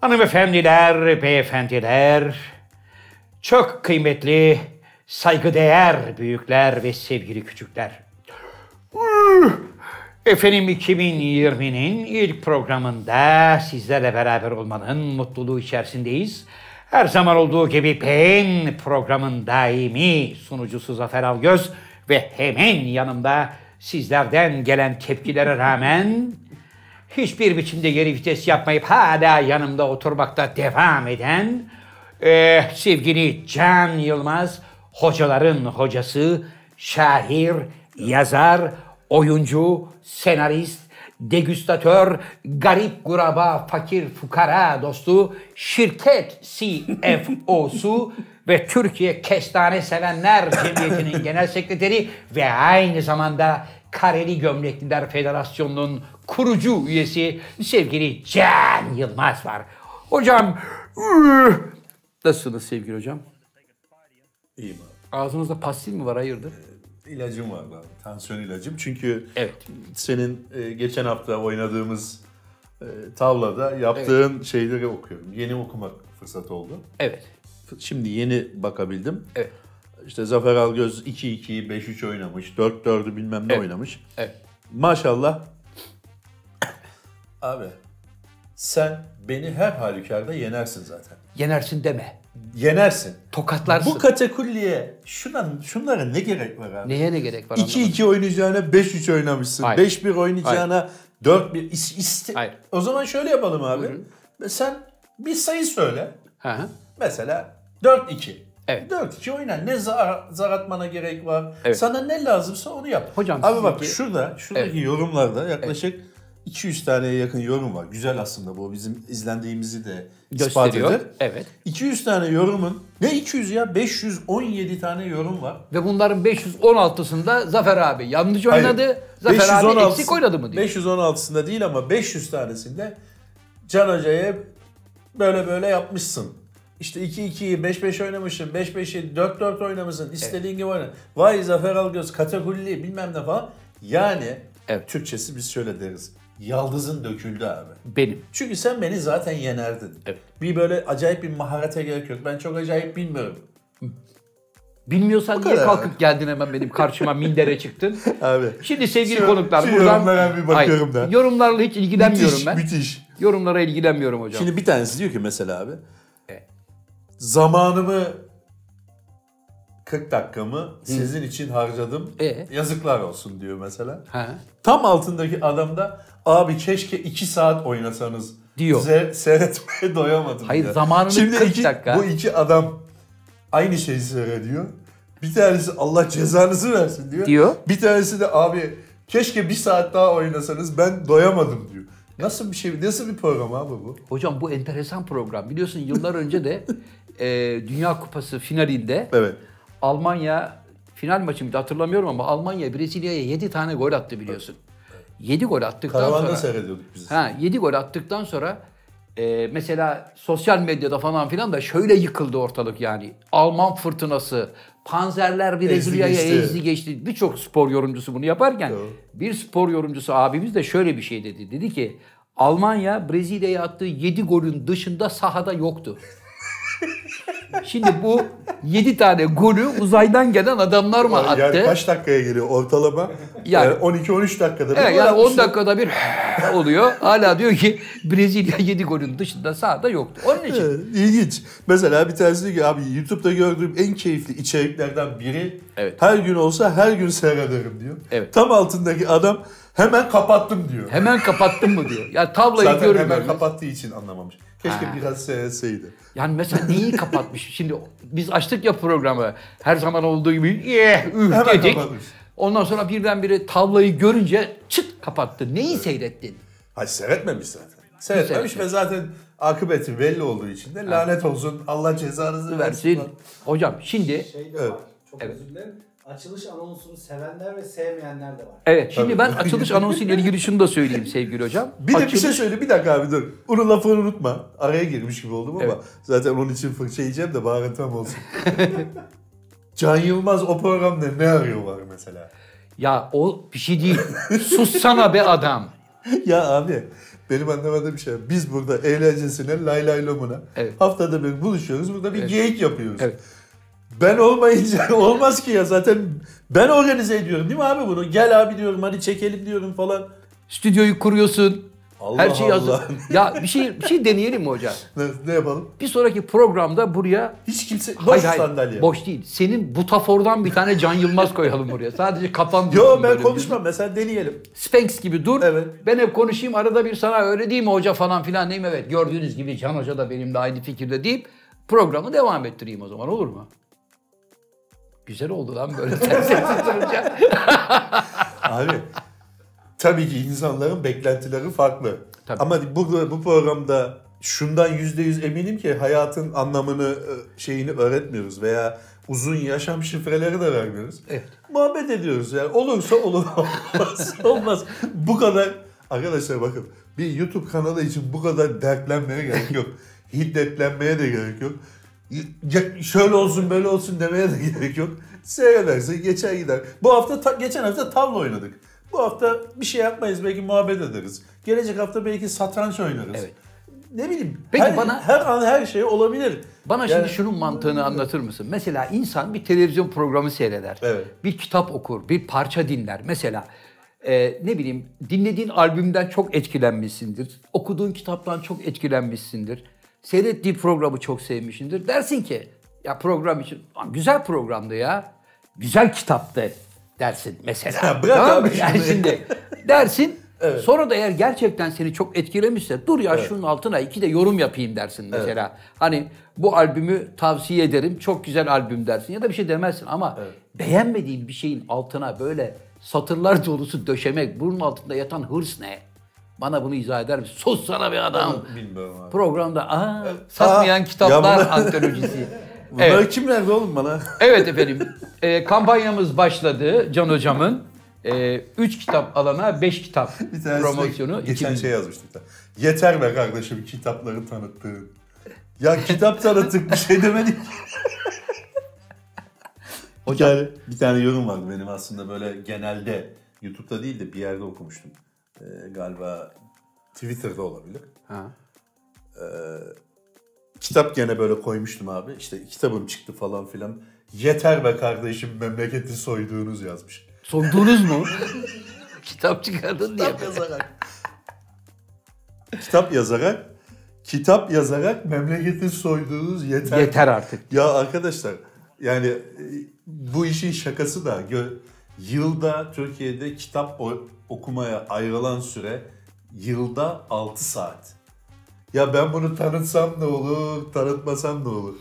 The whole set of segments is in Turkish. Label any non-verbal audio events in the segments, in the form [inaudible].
Hanımefendiler, beyefendiler, çok kıymetli, saygıdeğer büyükler ve sevgili küçükler. Efendim 2020'nin ilk programında sizlerle beraber olmanın mutluluğu içerisindeyiz. Her zaman olduğu gibi ben programın daimi sunucusu Zafer Algöz ve hemen yanımda sizlerden gelen tepkilere rağmen hiçbir biçimde geri vites yapmayıp hala yanımda oturmakta devam eden e, sevgili Can Yılmaz, hocaların hocası, şair, yazar, oyuncu, senarist, degüstatör, garip kuraba, fakir fukara dostu, şirket CFO'su ve Türkiye Kestane Sevenler Cemiyeti'nin genel sekreteri ve aynı zamanda Kareli Gömlekliler Federasyonu'nun kurucu üyesi sevgili Can Yılmaz var. Hocam, nasılsınız sevgili hocam? İyiyim abi. Ağzınızda pastil mi var hayırdır? İlacım var abi. Tansiyon ilacım. Çünkü Evet. senin e, geçen hafta oynadığımız e, tavlada yaptığın şeyleri okuyorum. Yeni okumak fırsat oldu. Evet. Şimdi yeni bakabildim. Evet. İşte Zafer Algöz 2-2'yi 5-3 oynamış. 4-4'ü bilmem ne Evet. oynamış. Evet. Maşallah. Abi sen beni her halükarda yenersin zaten. Yenersin deme. Yenersin. Tokatlarsın. Bu katakulliye şundan, şunlara ne gerek var abi? Neye ne gerek var? anlamadım. 2-2 oynayacağına 5-3 oynamışsın. Hayır. 5-1 oynayacağına 4-1 is- iste- Hayır. O zaman şöyle yapalım abi. Sen bir sayı söyle. Hı hı. Mesela 4-2. Evet. 4-2 oyna. Ne zar, zar atmana gerek var. Evet. Sana ne lazımsa onu yap. Hocam Abi bak sizinki- şurada, şuradaki Evet. yorumlarda yaklaşık 200 taneye yakın yorum var. Güzel aslında bu. Bizim izlendiğimizi de ispat Gösteriyor. eder. Evet. 200 tane yorumun ne 200 ya 517 tane yorum var. Ve bunların 516'sında Zafer abi yanlış oynadı. Hayır. Zafer abi 516 eksik oynadı mı diyor. 516'sında değil ama 500 tanesinde Can Hoca'ya böyle böyle yapmışsın. İşte 2-2'yi 5-5 oynamışsın, 5-5'i 4-4 oynamışsın, istediğin gibi oyna. Vay Zafer Algöz, katakulli bilmem ne falan. Yani Evet. Türkçesi biz şöyle deriz. Yaldızın döküldü abi. Benim. Çünkü sen beni zaten yenerdin. Evet. Bir böyle acayip bir maharete gerek yok. Ben çok acayip bilmiyorum. Bilmiyorsan niye kalkıp geldin hemen benim karşıma mindere çıktın? [laughs] Abi. Şimdi sevgili Şu- konuklar şu buradan... yorumlara bir bakıyorum Hayır, da. Yorumlarla hiç ilgilenmiyorum müthiş, ben. müthiş. Yorumlara ilgilenmiyorum hocam. Şimdi bir tanesi diyor ki mesela abi. Evet. Zamanımı 40 dakikamı sizin için harcadım. E? Yazıklar olsun diyor mesela. Ha. Tam altındaki adam da abi keşke 2 saat oynasanız Diyor. ze- seyretmeye doyamadım Hayır, diyor. zamanını Şimdi 40 iki, dakika. bu iki adam aynı şeyi seyrediyor. Bir tanesi Allah cezanızı versin diyor. Diyor. Bir tanesi de abi keşke bir saat daha oynasanız ben doyamadım diyor. Nasıl bir şey, nasıl bir program abi bu? Hocam bu enteresan program. Biliyorsun yıllar önce de [laughs] e, Dünya Kupası finalinde Evet. Almanya final maçı mıydı hatırlamıyorum ama Almanya Brezilya'ya 7 tane gol attı biliyorsun. 7 gol attıktan Karavanda sonra seyrediyorduk biz. ha 7 gol attıktan sonra e, mesela sosyal medyada falan filan da şöyle yıkıldı ortalık yani. Alman fırtınası, Panzerler Brezilya'ya geçti. ezdi geçti. Birçok spor yorumcusu bunu yaparken Doğru. bir spor yorumcusu abimiz de şöyle bir şey dedi. Dedi ki Almanya Brezilya'ya attığı 7 golün dışında sahada yoktu. [laughs] Şimdi bu 7 tane golü uzaydan gelen adamlar mı attı? Yani kaç dakikaya geliyor ortalama? Yani- Yani, 12-13 dakikada. bir Evet, yani 10 atmışlar. dakikada bir [laughs] oluyor. Hala diyor ki Brezilya 7 golün dışında sahada yoktu. Onun için Evet, İlginç. Mesela bir tanesi diyor ki abi YouTube'da gördüğüm en keyifli içeriklerden biri Evet. her gün olsa her gün seyrederim diyor. Evet. Tam altındaki adam hemen kapattım diyor. hemen kapattın mı diyor. Ya tavlayı Zaten görür hemen kapattığı için anlamamış. Keşke Ha. biraz seyretseydi. Yani mesela neyi [laughs] kapatmış? Şimdi biz açtık ya programı. Her zaman olduğu gibi "Eh, üh" Hemen dedik. kapatmış. Ondan sonra birdenbire tavlayı görünce çıt kapattı. Neyi seyrettin? Hayır seyretmemiş zaten. Seyretmemiş ve zaten akıbeti belli olduğu için de lanet olsun Allah cezanızı versin. Versin. Hocam şimdi Şey de var. Çok özür dilerim. Açılış anonsunu sevenler ve sevmeyenler de var. evet şimdi Tabii. ben açılış anonsu ile ilgili şunu da söyleyeyim sevgili hocam. Bir de bir Açılış- şey söyle bir dakika abi dur. Onun lafını unutma. Araya girmiş gibi oldum ama Evet. zaten onun için fırça yiyeceğim de bari tam olsun. [laughs] Can Yılmaz o programda ne arıyorlar mesela? Ya o bir şey değil. Sussana be adam. [laughs] ya abi Benim anlamadığım bir şey. Biz burada eğlencesine lay lay lomuna Evet. haftada bir buluşuyoruz. Burada bir geyik yapıyoruz. Evet. Ben olmayınca [laughs] olmaz ki ya zaten ben organize ediyorum değil mi abi bunu? Gel abi diyorum hadi çekelim diyorum falan. Stüdyoyu kuruyorsun. Allah her şey hazır. Ya bir şey bir şey deneyelim mi hocam? [laughs] Ne, ne yapalım? Bir sonraki programda buraya Hiç kimse boş Hayır, hayır, sandalye. boş değil. Senin butafordan bir tane Can Yılmaz koyalım oraya. Sadece kafan Yo ben konuşmam mesela deneyelim. Sphinx gibi dur. Evet. Ben hep konuşayım arada bir sana öyle değil mi hoca falan filan diyeyim. Evet gördüğünüz gibi Can Hoca da benimle aynı fikirde deyip programı devam ettireyim o zaman olur mu? Güzel oldu lan böyle [laughs] sessiz durunca. Abi tabii ki insanların beklentileri farklı. Tabii. Ama bu, bu programda şundan yüzde yüz eminim ki hayatın anlamını e, şeyini öğretmiyoruz veya uzun yaşam şifreleri de vermiyoruz. Evet. Muhabbet ediyoruz yani olursa olur [laughs] olmaz olmaz. Bu kadar arkadaşlar bakın bir YouTube kanalı için bu kadar dertlenmeye gerek yok. [laughs] Hiddetlenmeye de gerek yok. Şöyle olsun böyle olsun demeye de [laughs] gerek yok. Seyrederse geçer gider. Bu hafta ta- geçen hafta tavla oynadık. Bu hafta bir şey yapmayız belki muhabbet ederiz. Gelecek hafta belki satranç oynarız. Evet. Ne bileyim. Peki her, bana- her an her şey olabilir. Bana Yani- şimdi şunun mantığını anlatır mısın? Mesela insan bir televizyon programı seyreder. Evet. Bir kitap okur, bir parça dinler. Mesela e, ne bileyim dinlediğin albümden çok etkilenmişsindir. Okuduğun kitaptan çok etkilenmişsindir. Seyrettiği programı çok sevmişsindir. Dersin ki ya program için "Lan güzel programdı ya. Güzel kitaptı dersin mesela. Ya bırak Tamam abi Yani şimdi. dersin. [laughs] Evet. Sonra da eğer gerçekten seni çok etkilemişse dur ya şunun altına iki de yorum yapayım dersin mesela. Hani bu albümü tavsiye ederim. Çok güzel albüm dersin ya da bir şey demezsin ama beğenmediğin bir şeyin altına böyle satırlar dolusu döşemek, bunun altında yatan hırs ne? Bana bunu izah eder misin? Sus sana bir adam. Bilmiyorum abi. Programda aa, satmayan Aa, kitaplar ya [laughs] bunlar- antolojisi. Bunları Evet. kim verdi oğlum bana? [laughs] Evet efendim. E, kampanyamız başladı Can Hocam'ın. E, üç kitap alana beş kitap Bir tanesi promosyonu. geçen 2000. şey yazmıştı. bir tane. Yeter be kardeşim kitapları tanıttığın. Ya kitap tanıttık bir şey demedik. Hocam- Bir tane, bir tane yorum vardı benim aslında böyle genelde YouTube'da değil de bir yerde okumuştum. Ee, galiba Twitter'da olabilir. Ha. Kitap gene böyle koymuştum abi. İşte kitabım çıktı falan filan. Yeter be kardeşim memleketi soyduğunuz yazmış. Soydunuz mu? [laughs] kitap çıkardın diye. Kitap yazarak. kitap yazarak kitap yazarak memleketi soyduğunuz yeter. Yeter artık. Ya arkadaşlar yani e, bu işin şakası da yılda Türkiye'de kitap okumaya ayrılan süre yılda 6 saat. Ya ben bunu tanıtsam ne olur, tanıtmasam ne olur?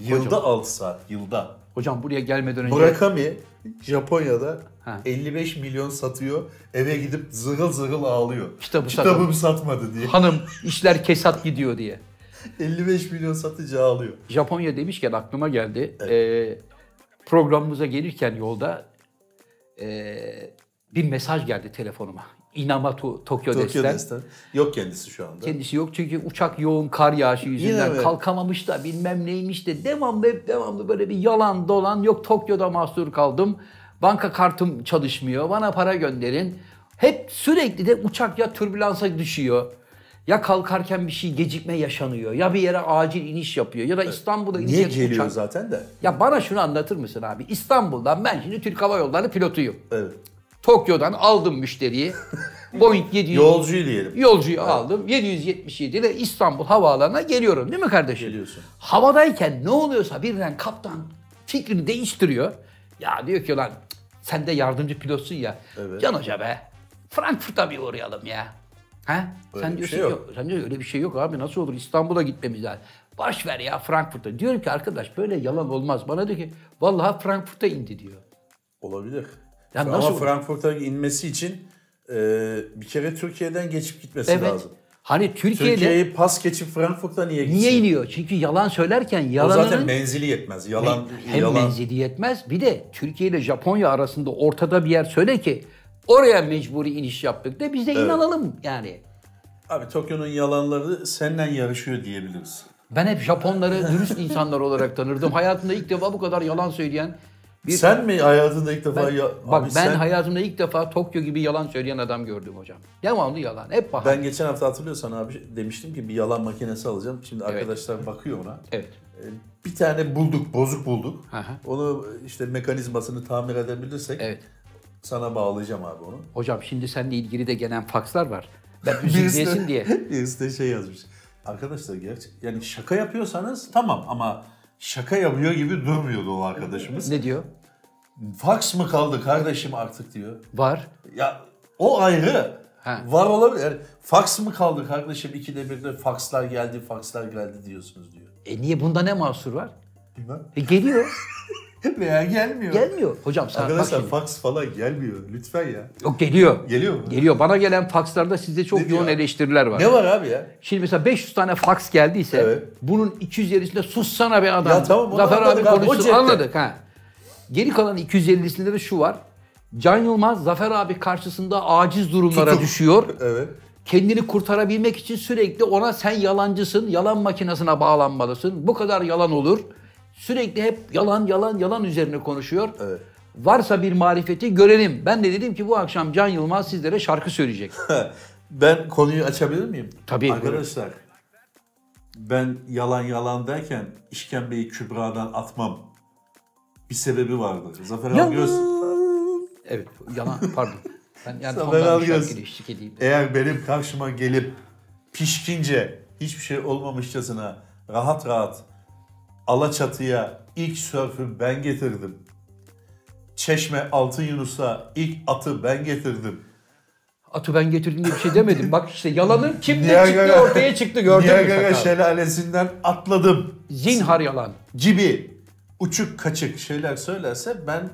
Yılda Hocam. 6 saat, yılda. Hocam buraya gelmeden önce Murakami Japonya'da Ha. 55 milyon satıyor. Eve gidip zırıl zırıl ağlıyor. Kitabı Kitabım satmadı diye. hanım işler kesat gidiyor diye. 55 milyon satıcı ağlıyor. Japonya demişken aklıma geldi. Ee, programımıza gelirken yolda ee, bir mesaj geldi telefonuma. Inamatu Tokyo, Tokyo Des'ten. Yok kendisi şu anda. Kendisi yok çünkü uçak yoğun kar yağışı yüzünden mi? kalkamamış da bilmem neymiş de devamlı hep devamlı böyle bir yalan dolan yok Tokyo'da mahsur kaldım. Banka kartım çalışmıyor bana para gönderin. Hep sürekli de uçak ya türbülansa düşüyor. Ya kalkarken bir şey gecikme yaşanıyor. Ya bir yere acil iniş yapıyor. Ya da İstanbul'a Niye inecek geliyor uçak. zaten de? Ya bana şunu anlatır mısın abi? İstanbul'dan ben şimdi Türk Hava Yolları pilotuyum. Evet. Tokyo'dan aldım müşteriyi. [laughs] Boeing 700 Yolcuyu diyelim. Yolcuyu aldım. 777 ile İstanbul havaalanına geliyorum değil mi kardeşim? Geliyorsun. Havadayken ne oluyorsa birden kaptan fikrini değiştiriyor. Ya diyor ki lan sen de yardımcı pilotsun ya. Evet. Can Hoca be Frankfurt'a bir uğrayalım ya. Ha? Öyle sen diyorsun şey yok. Sen diyor öyle bir şey yok abi nasıl olur İstanbul'a gitmemiz lazım. Boş ver ya Frankfurt'a. Diyorum ki arkadaş böyle yalan olmaz. Bana diyor ki vallahi Frankfurt'a indi diyor. Olabilir. Ya Ama nasıl- Frankfurt'a inmesi için e, bir kere Türkiye'den geçip gitmesi Evet. lazım. Hani Türkiye'de Türkiye'yi pas geçip Frankfurt'a niye gitsin? niye iniyor? Çünkü yalan söylerken O yalanının zaten menzili yetmez. Yalan, hem yalan. menzili yetmez bir de Türkiye ile Japonya arasında ortada bir yer söyle ki oraya mecburi iniş yaptık da biz de inanalım yani. Abi Tokyo'nun yalanları senden yarışıyor diyebiliriz. Ben hep Japonları dürüst insanlar olarak tanırdım. Hayatımda ilk defa bu kadar yalan söyleyen Bir, Sen mi hayatında ilk defa ben, ya... bak ben sen- hayatımda ilk defa Tokyo gibi yalan söyleyen adam gördüm hocam. Devamlı yalan. Hep bahane. Ben geçen hafta hatırlıyorsan abi demiştim ki bir yalan makinesi alacağım. Şimdi Evet. arkadaşlar bakıyor ona. Evet. Ee, Bir tane bulduk, bozuk bulduk. Hı. Onu işte mekanizmasını tamir edebilirsek Evet. sana bağlayacağım abi onu. Hocam şimdi seninle ilgili de gelen fakslar var. Ben üzülmeyesin de- diye. [laughs] Birisi de şey yazmış. Arkadaşlar gerçek yani şaka yapıyorsanız tamam ama şaka yapıyor gibi durmuyordu o arkadaşımız. Ne diyor? Faks mı kaldı kardeşim artık diyor. Var. Ya o ayrı. Ha. Var olabilir. Yani, faks mı kaldı kardeşim? İkide bir de fakslar geldi, fakslar geldi diyorsunuz diyor. E niye bunda ne mahsur var? Bilmem. E geliyor. [laughs] Veya gelmiyor. Gelmiyor. Hocam sen bak Arkadaşlar şimdi. faks falan gelmiyor. Lütfen ya. Yok geliyor. Geliyor mu? Geliyor. Bana gelen fakslarda sizde çok Ne diyor? yoğun eleştiriler var. Ne var abi ya? Şimdi mesela 500 tane faks geldiyse Evet. bunun 250'sinde sussana be adam. Ya tamam, Zafer abi abi, konuşsun anladık ha. Geri kalan 250'sinde de şu var. Can Yılmaz Zafer abi karşısında aciz durumlara Tutuk. düşüyor. [laughs] Evet. Kendini kurtarabilmek için sürekli ona sen yalancısın, yalan makinesine bağlanmalısın. Bu kadar yalan olur. Sürekli hep yalan yalan yalan üzerine konuşuyor. Evet. Varsa bir marifeti görelim. Ben de dedim ki bu akşam Can Yılmaz sizlere şarkı söyleyecek. [laughs] Ben konuyu açabilir miyim? Tabii, Arkadaşlar ben yalan yalan derken işkembeyi Kübra'dan atmam. Bir sebebi vardır. Zafer Algöz Evet yalan pardon. Ben yani Zafer Algöz. eğer benim karşıma gelip pişkince hiçbir şey olmamışçasına rahat rahat Alaçatı'ya ilk sörfü ben getirdim. Çeşme Altın Yunus'a ilk atı ben getirdim. Atı ben getirdim diye bir şey demedim. Bak işte yalanın kimde Niagara- çıktı ortaya çıktı gördün mü? Niagara şelalesinden atladım. Zinhar yalan. gibi uçuk kaçık şeyler söylerse ben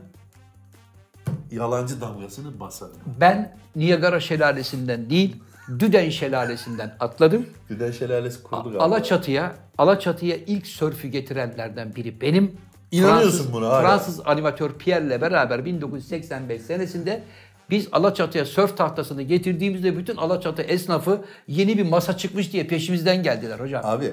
yalancı damgasını basarım. Ben Niagara şelalesinden değil, Düden şelalesinden atladım. Güden şelalesi kurdu galiba. Alaçatı'ya, Alaçatı'ya ilk sörfü getirenlerden biri benim. İnanıyorsun Fransız, buna hala. Fransız animatör Pierre'le beraber 1985 senesinde biz Alaçatı'ya sörf tahtasını getirdiğimizde bütün Alaçatı esnafı yeni bir masa çıkmış diye peşimizden geldiler hocam. Abi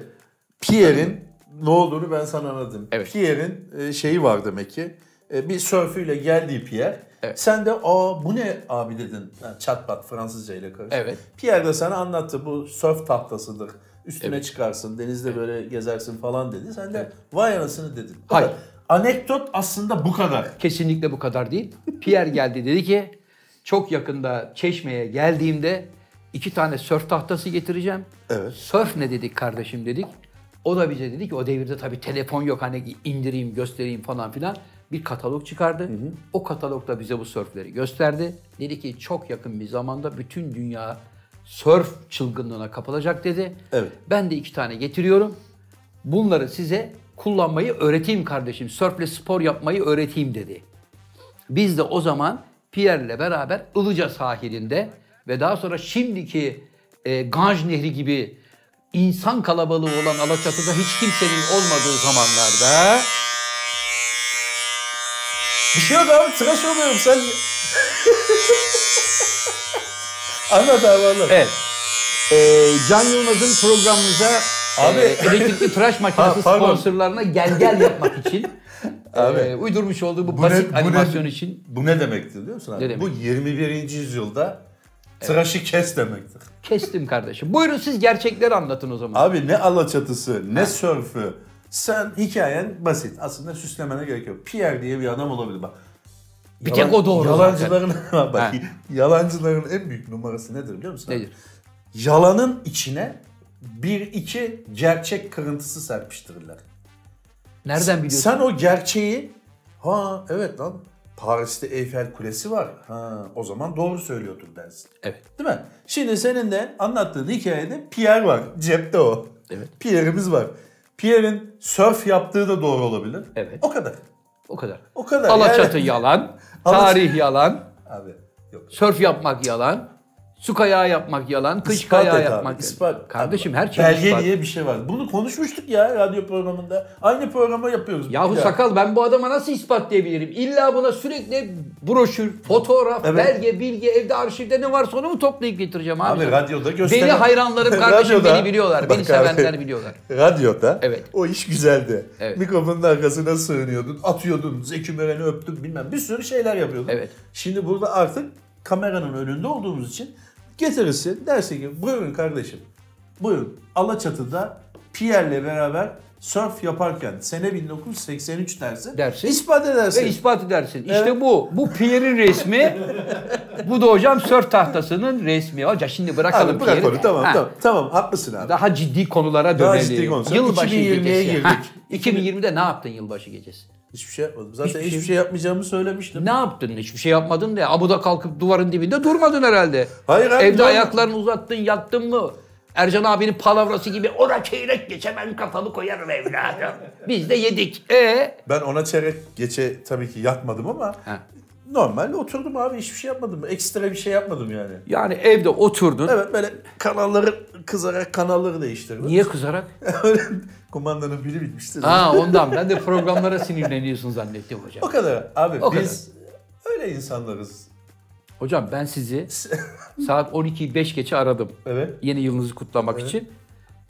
Pierre'in ne olduğunu ben sana anladım. Evet. Pierre'in e, şeyi var demek ki. E, Bir sörfüyle geldi Pierre. Evet. Sen de aa bu ne abi dedin. Yani çat pat Fransızca ile karışık. Evet. Pierre de sana anlattı bu sörf tahtasıdır. Üstüne Evet. çıkarsın, denizde böyle gezersin falan dedi. Sen de vay anasını dedin. Bu Hayır. Anekdot aslında bu kadar. Kesinlikle bu kadar değil. Pierre geldi dedi ki çok yakında Çeşme'ye geldiğimde iki tane sörf tahtası getireceğim. Evet. Sörf ne dedik kardeşim dedik. O da bize dedi ki o devirde tabii telefon yok hani indireyim göstereyim falan filan. Bir katalog çıkardı. O katalogda bize bu sörfleri gösterdi. Dedi ki çok yakın bir zamanda bütün dünya sörf çılgınlığına kapılacak dedi. Evet. Ben de iki tane getiriyorum. Bunları size kullanmayı öğreteyim kardeşim. Sörfle spor yapmayı öğreteyim dedi. Biz de o zaman Pierre'le beraber Ilıca sahilinde ve daha sonra şimdiki e, Ganj Nehri gibi insan kalabalığı olan Alaçatı'da hiç kimsenin olmadığı zamanlarda Bir şey yok abi tıraş oluyorum sen. anlat abi anlat. evet e, Can Yılmaz'ın programımıza Abi- e, elektrikli tıraş makinesi Ha, sponsorlarına gel gel yapmak için [laughs] Abi, e, uydurmuş olduğu bu, bu basit ne- bu animasyon ne- için Bu ne demektir biliyor musun abi? Ne demek? Bu 21. yüzyılda tıraşı kes demektir. kestim kardeşim. Buyurun siz gerçekleri anlatın o zaman. Abi ne alaçatısı ne sörfü. Sen hikayen basit. Aslında süslemene gerek yok. Pierre diye bir adam olabilir bak. Bir tek o doğru Yalancıların, [laughs] bak, yalancıların en büyük numarası nedir biliyor musun? Nedir? Yalanın içine bir iki gerçek kırıntısı serpiştirirler. Nereden biliyorsun? Sen o gerçeği ha evet lan Paris'te Eyfel Kulesi var. Ha o zaman doğru söylüyordur dersin. Evet. Değil mi? Şimdi senin de anlattığın hikayede Pierre var. Cepte o. Evet. Pierre'imiz var. Pierre'in surf yaptığı da doğru olabilir. Evet. O kadar. O kadar. O kadar. Alaçatı Yani- yalan, tarih yalan, Abi yok. sörf yapmak yalan. Su kayağı yapmak yalan, kış İspat kayağı et abi, yapmak. ispat. Kardeşim her şey Belge ispat. diye bir şey var. Bunu konuşmuştuk ya radyo programında. Aynı programı yapıyoruz. Yahu daha. sakal ben bu adama nasıl ispatlayabilirim? İlla buna sürekli broşür, fotoğraf, Evet. belge, bilgi, evde arşivde ne varsa onu mu toplayıp getireceğim abi? Abi radyoda gösteren... Beni hayranlarım kardeşim Radyoda- beni biliyorlar. Beni sevenler abi, biliyorlar. Radyoda Evet. o iş güzeldi. Evet. Mikrofonun arkasına sığınıyordun, atıyordun, Zeki Müren'i öptün bilmem bir sürü şeyler yapıyordun. Evet. Şimdi burada artık kameranın önünde olduğumuz için getirirsin dersin ki buyurun kardeşim buyurun Alaçatı'da Pierre'le beraber surf yaparken sene 1983 dersin. Dersin. İspat edersin. Ve ispat edersin. İşte Evet. bu. Bu Pierre'in resmi. bu da hocam sörf tahtasının resmi. Hoca şimdi bırakalım Abi bırak Pierre'i. onu tamam Ha, tamam tamam haklısın abi. Daha ciddi konulara Daha dönelim. ciddi konu. Sen Yılbaşı 2020'ye gecesi. girdik. Ha, 2020'de ne yaptın yılbaşı gecesi? Hiçbir şey yapmadım. Zaten Hiçbir hiçbir, şey- şey yapmayacağımı söylemiştim. Ne yaptın? Hiçbir şey yapmadın da abuda kalkıp duvarın dibinde durmadın herhalde. Hayır abi, Evde doğru. ayaklarını uzattın yattın mı? Ercan abinin palavrası gibi ona çeyrek geçe ben kafamı koyarım evladım. Biz de yedik. E Ben ona çeyrek geçe tabii ki yatmadım ama Ha. Normal oturdum abi hiçbir şey yapmadım. Ekstra bir şey yapmadım yani. Yani evde oturdun. Evet böyle kanalları kızarak kanalları değiştirdim. Niye kızarak? [laughs] Kumandanın pili bitmişti. Ha ondan. Ben de programlara sinirleniyorsun zannettim hocam. O kadar. Abi O biz öyle insanlarız. Hocam ben sizi [laughs] saat 12'yi 5 geçe aradım. Evet. Yeni yılınızı kutlamak için.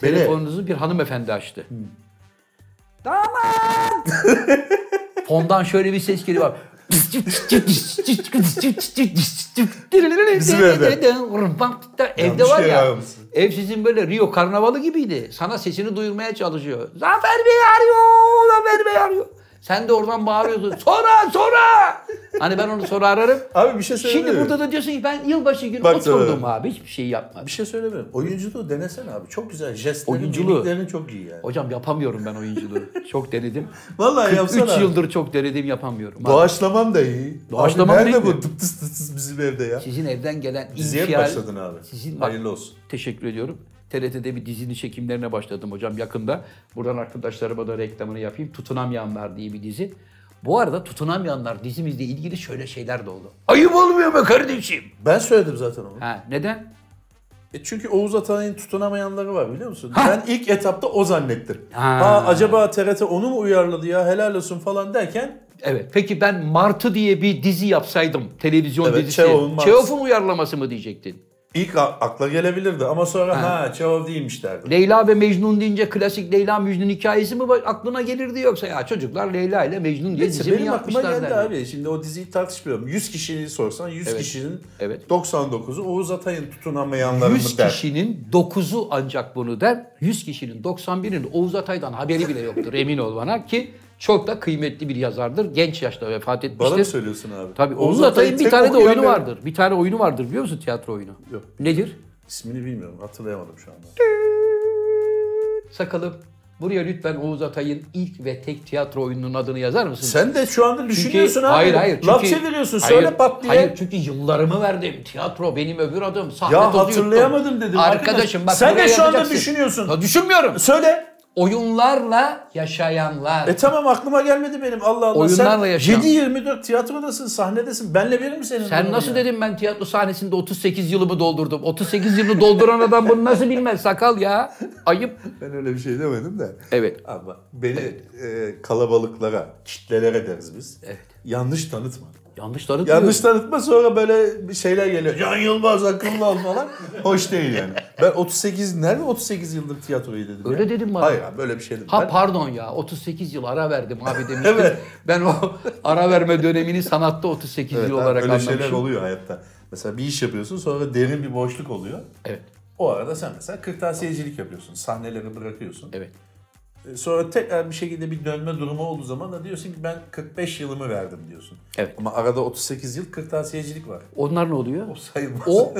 Beni- Telefonunuzu bir hanımefendi açtı. Damat! [laughs] Fondan şöyle bir ses geliyor. Bizim evde. Evde var ya. Ev sizin böyle Rio karnavalı gibiydi. Sana sesini duyurmaya çalışıyor. Zafer Bey arıyor, Zafer Bey arıyor. Sen de oradan bağırıyorsun. [laughs] Sonra, sonra. Hani ben onu sonra ararım. Abi bir şey söyleyeyim Şimdi burada da diyorsun ki ben yılbaşı günü Bak oturdum sana. abi. Hiçbir şey yapmadım. Bir şey söylemiyorum. Oyunculuğu denesene abi. Çok güzel. Jestlerin, mimiklerin çok iyi yani. Hocam yapamıyorum ben oyunculuğu. çok denedim. [laughs] Vallahi 3 yapsana. yıldır çok denedim yapamıyorum. Abi. Doğaçlamam da iyi. Doğaçlamam abi nerede bu tıp tıs tıs bizim evde ya? Sizin evden gelen Diziye infial... başladın abi? Sizin Hayırlı olsun. Teşekkür ediyorum. TRT'de bir dizinin çekimlerine başladım hocam yakında. Buradan arkadaşlarıma da reklamını yapayım. Tutunamayanlar diye bir dizi. Bu arada Tutunamayanlar dizimizle ilgili şöyle şeyler de oldu. Ayıp olmuyor mu kardeşim? Ben söyledim zaten onu. Ha, neden? E çünkü Oğuz Atay'ın tutunamayanları var biliyor musun? Ha. Ben ilk etapta o zannettim. Ha. Ha. acaba TRT onu mu uyarladı ya helal olsun falan derken Evet. Peki ben Martı diye bir dizi yapsaydım. Televizyon Evet, dizisi. Çehov'un. Çehov'un uyarlaması mı diyecektin? İlk akla gelebilirdi ama sonra ha, Çehov değilmiş derdim. Leyla ve Mecnun deyince klasik Leyla Mecnun hikayesi mi aklına gelirdi yoksa ya çocuklar Leyla ile Mecnun diye dizi mi benim aklıma yapmışlar geldi derdi. abi. Şimdi o diziyi tartışmıyorum. 100 kişiyi sorsan 100 Evet. kişinin Evet. 99'u Oğuz Atay'ın tutunamayanları 100 mı der? kişinin 9'u ancak bunu der. 100 kişinin 91'inin Oğuz Atay'dan haberi bile yoktur [laughs] emin ol bana ki çok da kıymetli bir yazardır. Genç yaşta vefat etmiştir. Bana mı söylüyorsun abi? Tabii Oğuz, Atay'ın bir tane de oyunu ben- vardır. Bir tane oyunu vardır biliyor musun tiyatro oyunu? Yok. Nedir? İsmini bilmiyorum. Hatırlayamadım şu anda. Sakalım. Buraya lütfen Oğuz Atay'ın ilk ve tek tiyatro oyununun adını yazar mısın? Sen de şu anda Çünkü- düşünüyorsun abi. Hayır hayır. Çünkü, Laf çeviriyorsun. Hayır, Söyle pat diye. Hayır çünkü yıllarımı verdim. Tiyatro benim öbür adım. Sahne Ya hatırlayamadım yuttum. dedim. Arkadaşım bak Sen de şu anda yazacaksın. düşünüyorsun. Ya düşünmüyorum. Söyle. Oyunlarla yaşayanlar. E tamam aklıma gelmedi benim. Allah Allah. Oyunlarla Sen yaşayan. 7-24 tiyatrodasın, sahnedesin. Benle bir mi senin? Sen nasıl ya? dedim ben tiyatro sahnesinde 38 yılımı doldurdum. 38 yılını dolduran adam bunu nasıl bilmez sakal ya. Ayıp. Ben öyle bir şey demedim de. Evet. Ama beni e, kalabalıklara, kitlelere deriz biz. Evet. Yanlış tanıtma. Yanlış tanıtmıyorum. Yanlış tanıtma sonra böyle bir şeyler geliyor. Can Yılmaz akıllı ol falan. [laughs] Hoş değil yani. Ben 38, nerede 38 yıldır tiyatroyu dedim Öyle ya? dedim bana. Hayır abi böyle bir şey dedim. Ha Ben- pardon ya 38 yıl ara verdim abi demiştim. [laughs] Evet. Ben o ara verme dönemini sanatta 38 Evet, yıl olarak öyle anlamışım. şeyler oluyor hayatta. Mesela bir iş yapıyorsun sonra derin bir boşluk oluyor. Evet. O arada sen mesela kırtasiyecilik yapıyorsun. Sahneleri bırakıyorsun. Evet. E, Sonra tekrar bir şekilde bir dönme durumu olduğu zaman da diyorsun ki ben 45 yılımı verdim diyorsun. Evet. Ama arada 38 yıl kırtasiyecilik var. Onlar ne oluyor? O sayılmaz. O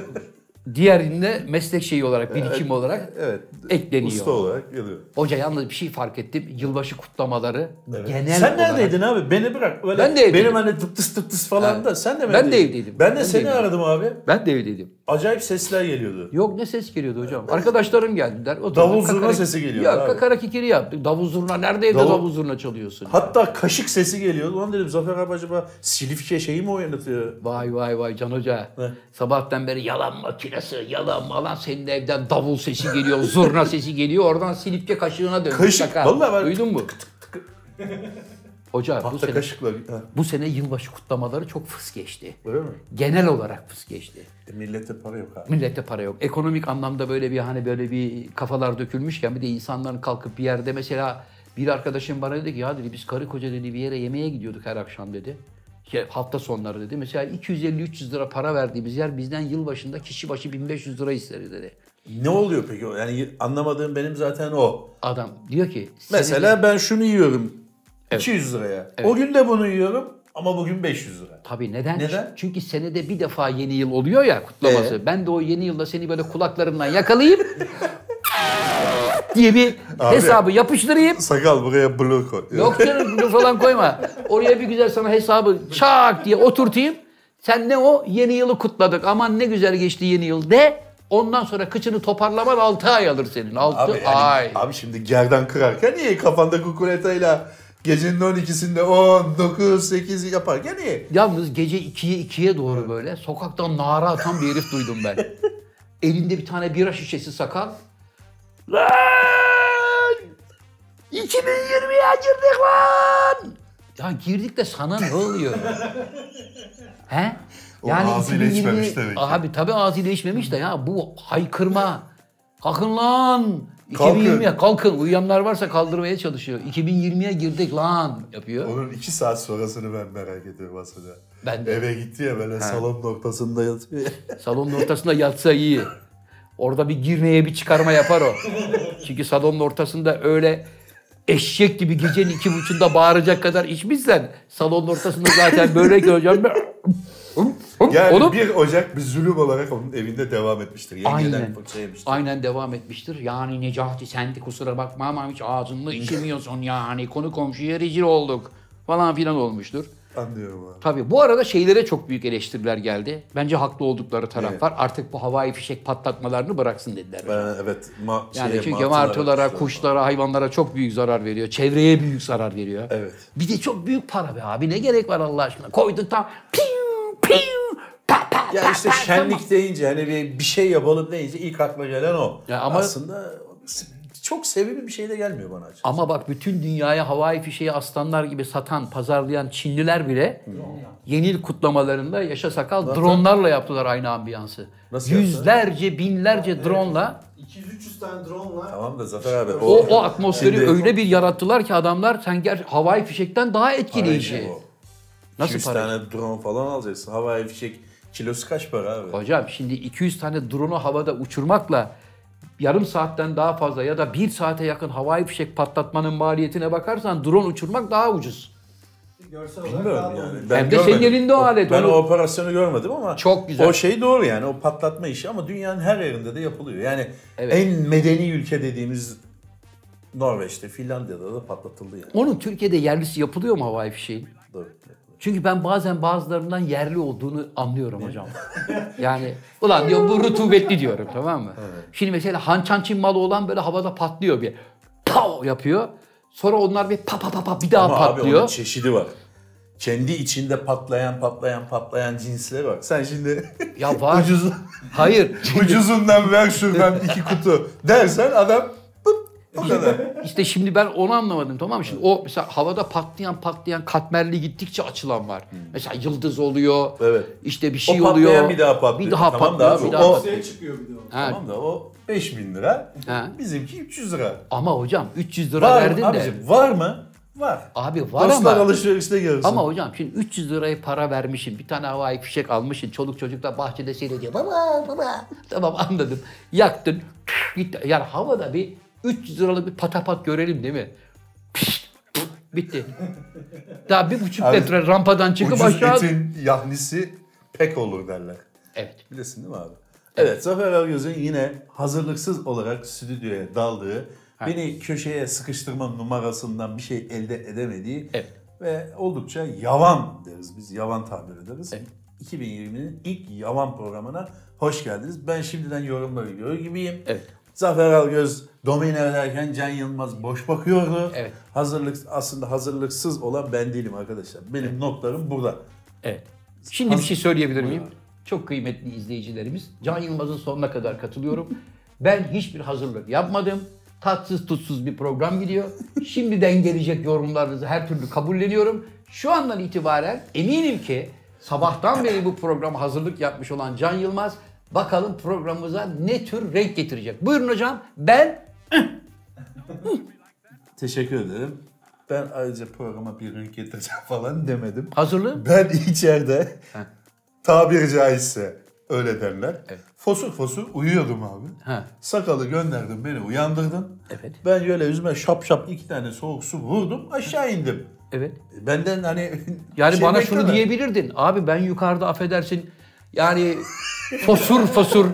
diğerinde meslek şeyi olarak, birikim olarak evet. ekleniyor. Usta olarak geliyor. Hoca yalnız bir şey fark ettim. Yılbaşı kutlamaları Evet. genel sen olarak... neredeydin abi? Beni bırak. Öyle Ben de evdeydim. Benim hani tıp tıs tıp tıs falan Ha. da sen de mi Ben de evdeydin? evdeydim. Ben de Ben de seni evdeydim. aradım abi. Ben de evdeydim. Acayip sesler geliyordu. Yok ne ses geliyordu hocam. Arkadaşlarım geldiler. oturdular, Davul zurna kakara- sesi geliyor Ya abi. kakara kikiri yaptık. Davul zurna nerede evde Davul- davul zurna çalıyorsun? Hatta kaşık sesi geliyordu. Lan dedim Zafer abi acaba Silifke şeyi mi oynatıyor? Vay vay vay Can Hoca. Ne? Sabahtan beri yalan makinesi, yalan malan senin evden davul sesi geliyor, zurna sesi geliyor. Oradan silipçe kaşığına döndü. Kaşık, vallahi ben- Duydun mu? Hoca bu Tahta sene, kaşıkla. Ha, bu sene yılbaşı kutlamaları çok fıs geçti. öyle mi? Genel olarak fıs geçti. E, millete para yok abi. Millette para yok. Ekonomik anlamda böyle bir hani böyle bir kafalar dökülmüşken bir de insanların kalkıp bir yerde mesela bir arkadaşım bana dedi ki ya dedi biz karı koca dedi bir yere yemeğe gidiyorduk her akşam dedi. Şey, hafta sonları dedi. Mesela 250-300 lira para verdiğimiz yer bizden yılbaşında kişi başı 1500 lira istedi dedi. Ne oluyor peki? Yani anlamadığım benim zaten o. Adam diyor ki Mesela ben şunu yiyorum 200 liraya. O gün de bunu yiyorum ama bugün 500 lira. Tabii neden? Neden? Çünkü senede bir defa yeni yıl oluyor ya kutlaması. Ee? Ben de o yeni yılda seni böyle kulaklarımdan yakalayayım [laughs] diye bir Abi. hesabı yapıştırayım. Sakal buraya blok koy. Yok canım bunu falan koyma. Oraya bir güzel sana hesabı çak diye oturtayım. Sen ne o? Yeni yılı kutladık. Aman ne güzel geçti yeni yıl de. Ondan sonra kıçını toparlaman 6 ay alır senin. 6 Abi, yani- ay. abi şimdi gerdan kırarken iyi kafanda kukuletayla gecenin 12'sinde 10, 9, 8 yaparken iyi. Yalnız gece 2'ye 2'ye doğru böyle sokaktan nara atan bir herif duydum ben. [laughs] Elinde bir tane bira şişesi sakal. Lan! 2020'ye girdik lan! Ya girdik de sana ne oluyor? [laughs] He? O ağzıyla içmemiş demek ki. Abi tabii ağzıyla içmemiş de ya bu haykırma. Kalkın lan. Kalkın. 2020'ye kalkın. Uyuyanlar varsa kaldırmaya çalışıyor. 2020'ye girdik lan yapıyor. Onun 2 saat sonrasını ben merak ediyorum aslında. Ben de. Eve gitti ya böyle salonun ortasında yatıyor. [laughs] ya. Salonun ortasında yatsa iyi. Orada bir girmeye bir çıkarma yapar o. Çünkü salonun ortasında öyle eşek gibi gecenin iki buçuğunda bağıracak kadar içmişsen salonun ortasında zaten böyle göreceğim. Yani Oğlum, 1 Ocak bir zulüm olarak onun evinde devam etmiştir. Yengeden Aynen. fırça yemiştir. Aynen devam etmiştir. Yani Necati sen de kusura bakma ama hiç ağzını içemiyorsun [laughs] yani. Konu komşuya rezil olduk falan filan olmuştur. Anlıyorum abi. Tabii bu arada şeylere çok büyük eleştiriler geldi. Bence haklı oldukları taraf Evet. var. Artık bu havai fişek patlatmalarını bıraksın dediler. Ben evet ma Yani şeye, çünkü martılara, kuşlara- hayvanlara çok büyük zarar veriyor. Çevreye büyük zarar veriyor. Evet. Bir de çok büyük para be abi. Ne gerek var Allah aşkına? Koyduk tam piu piu Ya işte şenlik tamam. deyince hani bir, bir şey yapalım deyince ilk akla gelen o. Ya ama- Aslında çok sevimli bir şey de gelmiyor bana açıkçası. Ama bak bütün dünyaya havai fişeği aslanlar gibi satan, pazarlayan Çinliler bile yeni yıl kutlamalarında yaşa sakal dronlarla yaptılar aynı ambiyansı. Nasıl? Yüzlerce, binlerce dronla 200-300 tane drone var. Tamam da Zafer abi o, o atmosferi Şimdi- öyle bir yarattılar ki adamlar sen ger havai fişekten daha etkileyici. Nasıl 200 para? tane drone falan alacaksın. Havai fişek kilosu kaç para abi? Hocam şimdi 200 tane drone'u havada uçurmakla yarım saatten daha fazla ya da bir saate yakın havai fişek patlatmanın maliyetine bakarsan drone uçurmak daha ucuz. Görsel olarak Bilmiyorum daha yani. doğru. Hem de senin elinde o alet, Ben onu- o operasyonu görmedim ama Çok güzel. o şey doğru yani o patlatma işi ama dünyanın her yerinde de yapılıyor. Yani Evet. en medeni ülke dediğimiz Norveç'te, Finlandiya'da da patlatıldı yani. Onun Türkiye'de yerlisi yapılıyor mu havai fişeğin? Doğru. Çünkü ben bazen bazılarından yerli olduğunu anlıyorum hocam. [laughs] yani ulan diyor bu rutubetli diyorum tamam mı? Şimdi mesela hançan Çin malı olan böyle havada patlıyor bir. Pow yapıyor. Sonra onlar bir pa pa pa pa bir daha Ama abi onun patlıyor. çeşidi var. Kendi içinde patlayan patlayan patlayan cinsleri var. Sen şimdi ya var. [laughs] ucuz, Hayır. ucuzundan ver şuradan iki kutu dersen adam o kadar. [laughs] İşte şimdi ben onu anlamadım tamam mı? Şimdi o mesela havada patlayan patlayan katmerli gittikçe açılan var. Mesela yıldız oluyor. Evet. İşte bir şey o oluyor. bir daha patlıyor. Bir daha Tamam da patlıyor. abi, bir daha o- patlıyor. Çıkıyor bir de o. Ha, Tamam da o 5000 lira. Ha. Bizimki 300 lira. Ama hocam 300 lira Var verdin mı? de. Abicim, var mı? Var. Abi var Dostlar ama. alışverişte görürsün. Ama hocam şimdi 300 lirayı para vermişsin. Bir tane havai fişek almışsın. Çoluk çocuk da bahçede seyrediyor. Baba baba. Tamam anladım. Yaktın. Gitti. Yani havada bir 300 liralık bir patapat görelim değil mi? Pişt, pıt, Bitti. Daha bir buçuk Abi, metre rampadan çıkıp Ucuz aşağı... etin yahnisi pek olur derler. Evet. Bilesin değil mi abi? Evet, Zafer Algöz'ün yine hazırlıksız olarak stüdyoya daldığı, beni köşeye sıkıştırma numarasından bir şey elde edemediği Evet. ve oldukça yavan deriz biz, yavan tabir ederiz. Evet. 2020'nin ilk Yaman programına hoş geldiniz. Ben şimdiden yorumları görüyor gibiyim. Evet. Zafer Algöz domine ederken Can Yılmaz boş bakıyordu. Evet. Hazırlık aslında hazırlıksız olan ben değilim arkadaşlar. Benim notlarım burada. Evet. Şimdi bir Haz- şey söyleyebilir miyim? Buyur Çok kıymetli izleyicilerimiz. Can Yılmaz'ın sonuna kadar katılıyorum. ben hiçbir hazırlık yapmadım. Tatsız tutsuz bir program gidiyor. Şimdiden gelecek yorumlarınızı her türlü kabulleniyorum. Şu andan itibaren eminim ki sabahtan beri bu programa hazırlık yapmış olan Can Yılmaz bakalım programımıza ne tür renk getirecek. Buyurun hocam. Ben Teşekkür ederim. Ben ayrıca programa bir renk getireceğim falan demedim. hazırlığım. Ben içeride tabiri caizse öyle derler. Evet. Fosur fosur uyuyordum abi. Ha. Sakalı gönderdim beni uyandırdın. Evet. Ben şöyle yüzüme şap şap iki tane soğuk su vurdum aşağı indim. Evet. Benden hani Yani [laughs] şey bana şunu bekleme. diyebilirdin. Abi ben yukarıda affedersin. Yani fosur fosur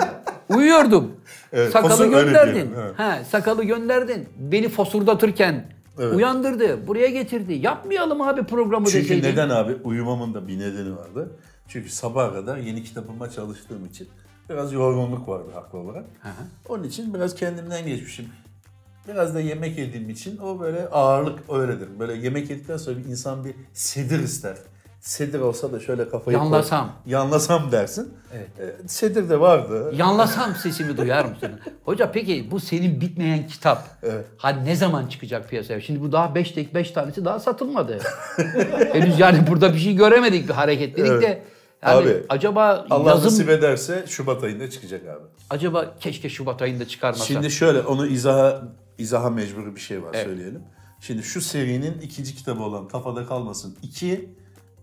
uyuyordum. Evet, sakalı gönderdin. diyelim, evet. Ha, sakalı gönderdin. Beni fosurdatırken Evet. uyandırdı. Buraya getirdi. Yapmayalım abi programı Çünkü deseydin. neden abi? Uyumamın da bir nedeni vardı. Çünkü sabaha kadar yeni kitabıma çalıştığım için biraz yorgunluk vardı haklı olarak. Hı. Onun için biraz kendimden geçmişim. Biraz da yemek yediğim için o böyle ağırlık öyledir. Böyle yemek yedikten sonra bir insan bir sedir ister. Sedir olsa da şöyle kafayı koy- Yanlasam. Yanlasam dersin. Evet. Ee, sedir de vardı. Yanlasam sesimi duyar mısın? [laughs] Hoca peki bu senin bitmeyen kitap. Evet. Ha ne zaman çıkacak piyasaya? Şimdi bu daha 5 tek 5 tanesi daha satılmadı. [laughs] Henüz yani burada bir şey göremedik bir hareket dedik Evet. de yani Abi, acaba Allah yazım nasip ederse Şubat ayında çıkacak abi. acaba keşke Şubat ayında çıkarmasa. Şimdi şöyle onu izaha izaha mecburi bir şey var Evet. söyleyelim. Şimdi şu serinin ikinci kitabı olan Kafada Kalmasın 2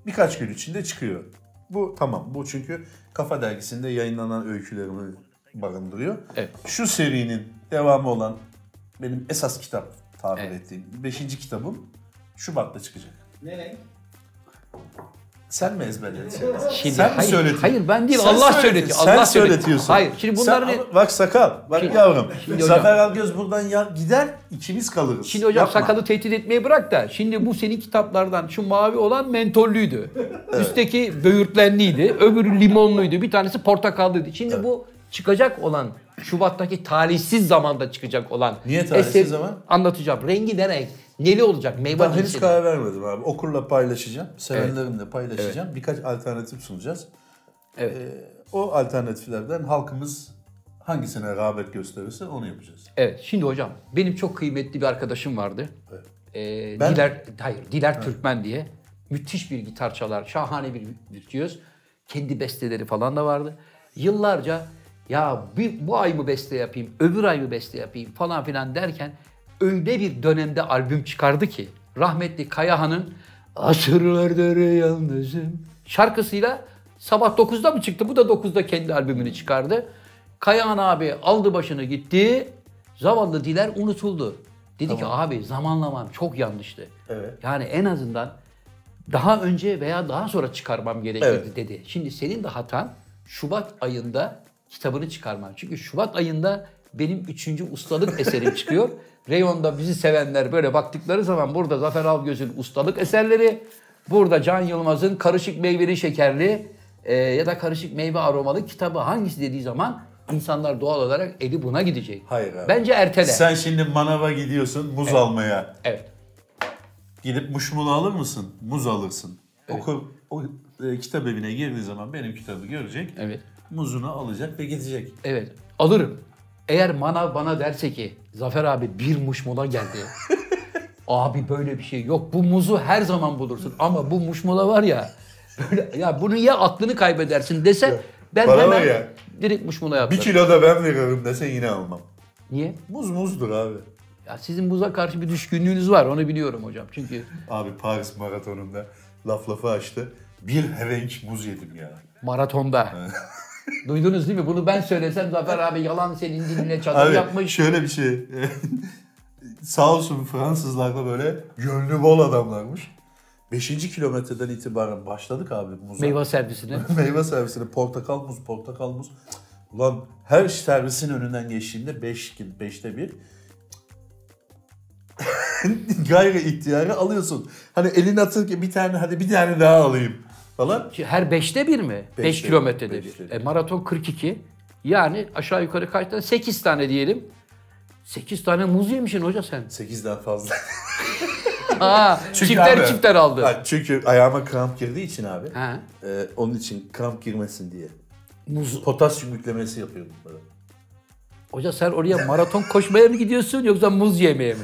birkaç gün içinde çıkıyor. Bu tamam. Bu çünkü Kafa dergisinde yayınlanan öykülerimi barındırıyor. Evet. Şu serinin devamı olan benim esas kitap tabir Evet. ettiğim 5. kitabım Şubat'ta çıkacak. Ne renk? Sen mi ezberledin? Şimdi, Sen mi hayır, söyletiyorsun? Hayır ben değil Sen Allah söyletiyor. Sen Allah söyletiyor. söyletiyorsun. Hayır şimdi bunların Sen, bak sakal. Bak Şimdi- yavrum. şimdi hocam- Zafer Algöz buradan ya, gider ikimiz kalırız. Şimdi hocam Yapma. sakalı tehdit etmeyi bırak da şimdi bu senin kitaplardan şu mavi olan mentollüydü. Üstteki böğürtlenliydi. Öbürü limonluydu. Bir tanesi portakallıydı. Şimdi bu çıkacak olan Şubat'taki talihsiz zamanda çıkacak olan Niye talihsiz zaman? Anlatacağım. Rengi renk? Neli olacak? Meyve Ben henüz mi? karar vermedim abi. Okurla paylaşacağım. Sevenlerimle paylaşacağım. Birkaç alternatif sunacağız. Evet. Ee, o alternatiflerden halkımız hangisine rağbet gösterirse onu yapacağız. Evet. Şimdi hocam benim çok kıymetli bir arkadaşım vardı. Evet. Ee, Ben- Diler, hayır Diler Türkmen diye. Müthiş bir gitar çalar. Şahane bir virtüöz. Kendi besteleri falan da vardı. Yıllarca ya bir, bu ay mı beste yapayım, öbür ay mı beste yapayım falan filan derken öyle bir dönemde albüm çıkardı ki rahmetli Kayahan'ın Asırlardır yalnızım şarkısıyla sabah 9'da mı çıktı? Bu da 9'da kendi albümünü çıkardı. Kayahan abi aldı başını gitti. Zavallı Diler unutuldu. Dedi ki abi zamanlamam çok yanlıştı. Evet. Yani en azından daha önce veya daha sonra çıkarmam gerekirdi Evet. dedi. Şimdi senin de hatan Şubat ayında kitabını çıkarman. Çünkü Şubat ayında benim üçüncü ustalık eserim çıkıyor. [laughs] Reyon'da bizi sevenler böyle baktıkları zaman burada Zafer Algöz'ün ustalık eserleri, burada Can Yılmaz'ın karışık meyveli şekerli e, ya da karışık meyve aromalı kitabı hangisi dediği zaman insanlar doğal olarak eli buna gidecek. Hayır abi. Bence ertele. Sen şimdi manava gidiyorsun muz almaya. Evet. Gidip muşmulu alır mısın? Muz alırsın. Okur, o e, kitap evine girdiği zaman benim kitabı görecek. Evet. Muzunu alacak ve gidecek. Evet. Alırım. Eğer manav bana derse ki Zafer abi bir muşmula geldi. [laughs] abi böyle bir şey yok. Bu muzu her zaman bulursun. Ama bu muşmula var ya böyle ya bunu ya aklını kaybedersin dese ben bana hemen ya, direkt muşmula Bir yaparım. kilo da ben veririm dese yine almam. Niye? Muz muzdur abi. Ya sizin muza karşı bir düşkünlüğünüz var. Onu biliyorum hocam. Çünkü Abi Paris maratonunda laf lafı açtı. Bir hevenç muz yedim ya. maratonda. [laughs] Duydunuz değil mi? Bunu ben söylesem Zafer abi yalan senin diline çadır Abi yapmış. şöyle bir şey. [laughs] Sağ olsun Fransızlar da böyle gönlü bol adamlarmış. Beşinci kilometreden itibaren başladık abi muza. Meyve servisine. [laughs] Meyve servisine portakal muz, portakal muz. Ulan her servisin önünden geçtiğimde 5 beş, beşte bir [laughs] gayri ihtiyarı alıyorsun. Hani elini atırken bir tane hadi bir tane daha alayım. Falan. Her beşte bir mi? 5 Beşte bir, kilometrede beşte bir. bir. E, maraton 42. Yani aşağı yukarı kaç tane? 8 tane diyelim. 8 tane muz yemişsin hoca sen. 8'den fazla. [laughs] Aa, Çünkü çifter abi- çifter aldı. Ha, çünkü ayağıma kramp girdiği için abi. Ha. e, onun için kramp girmesin diye. Muz. Potasyum yüklemesi yapıyordum böyle. Hoca sen oraya maraton koşmaya mı gidiyorsun yoksa muz yemeye mi?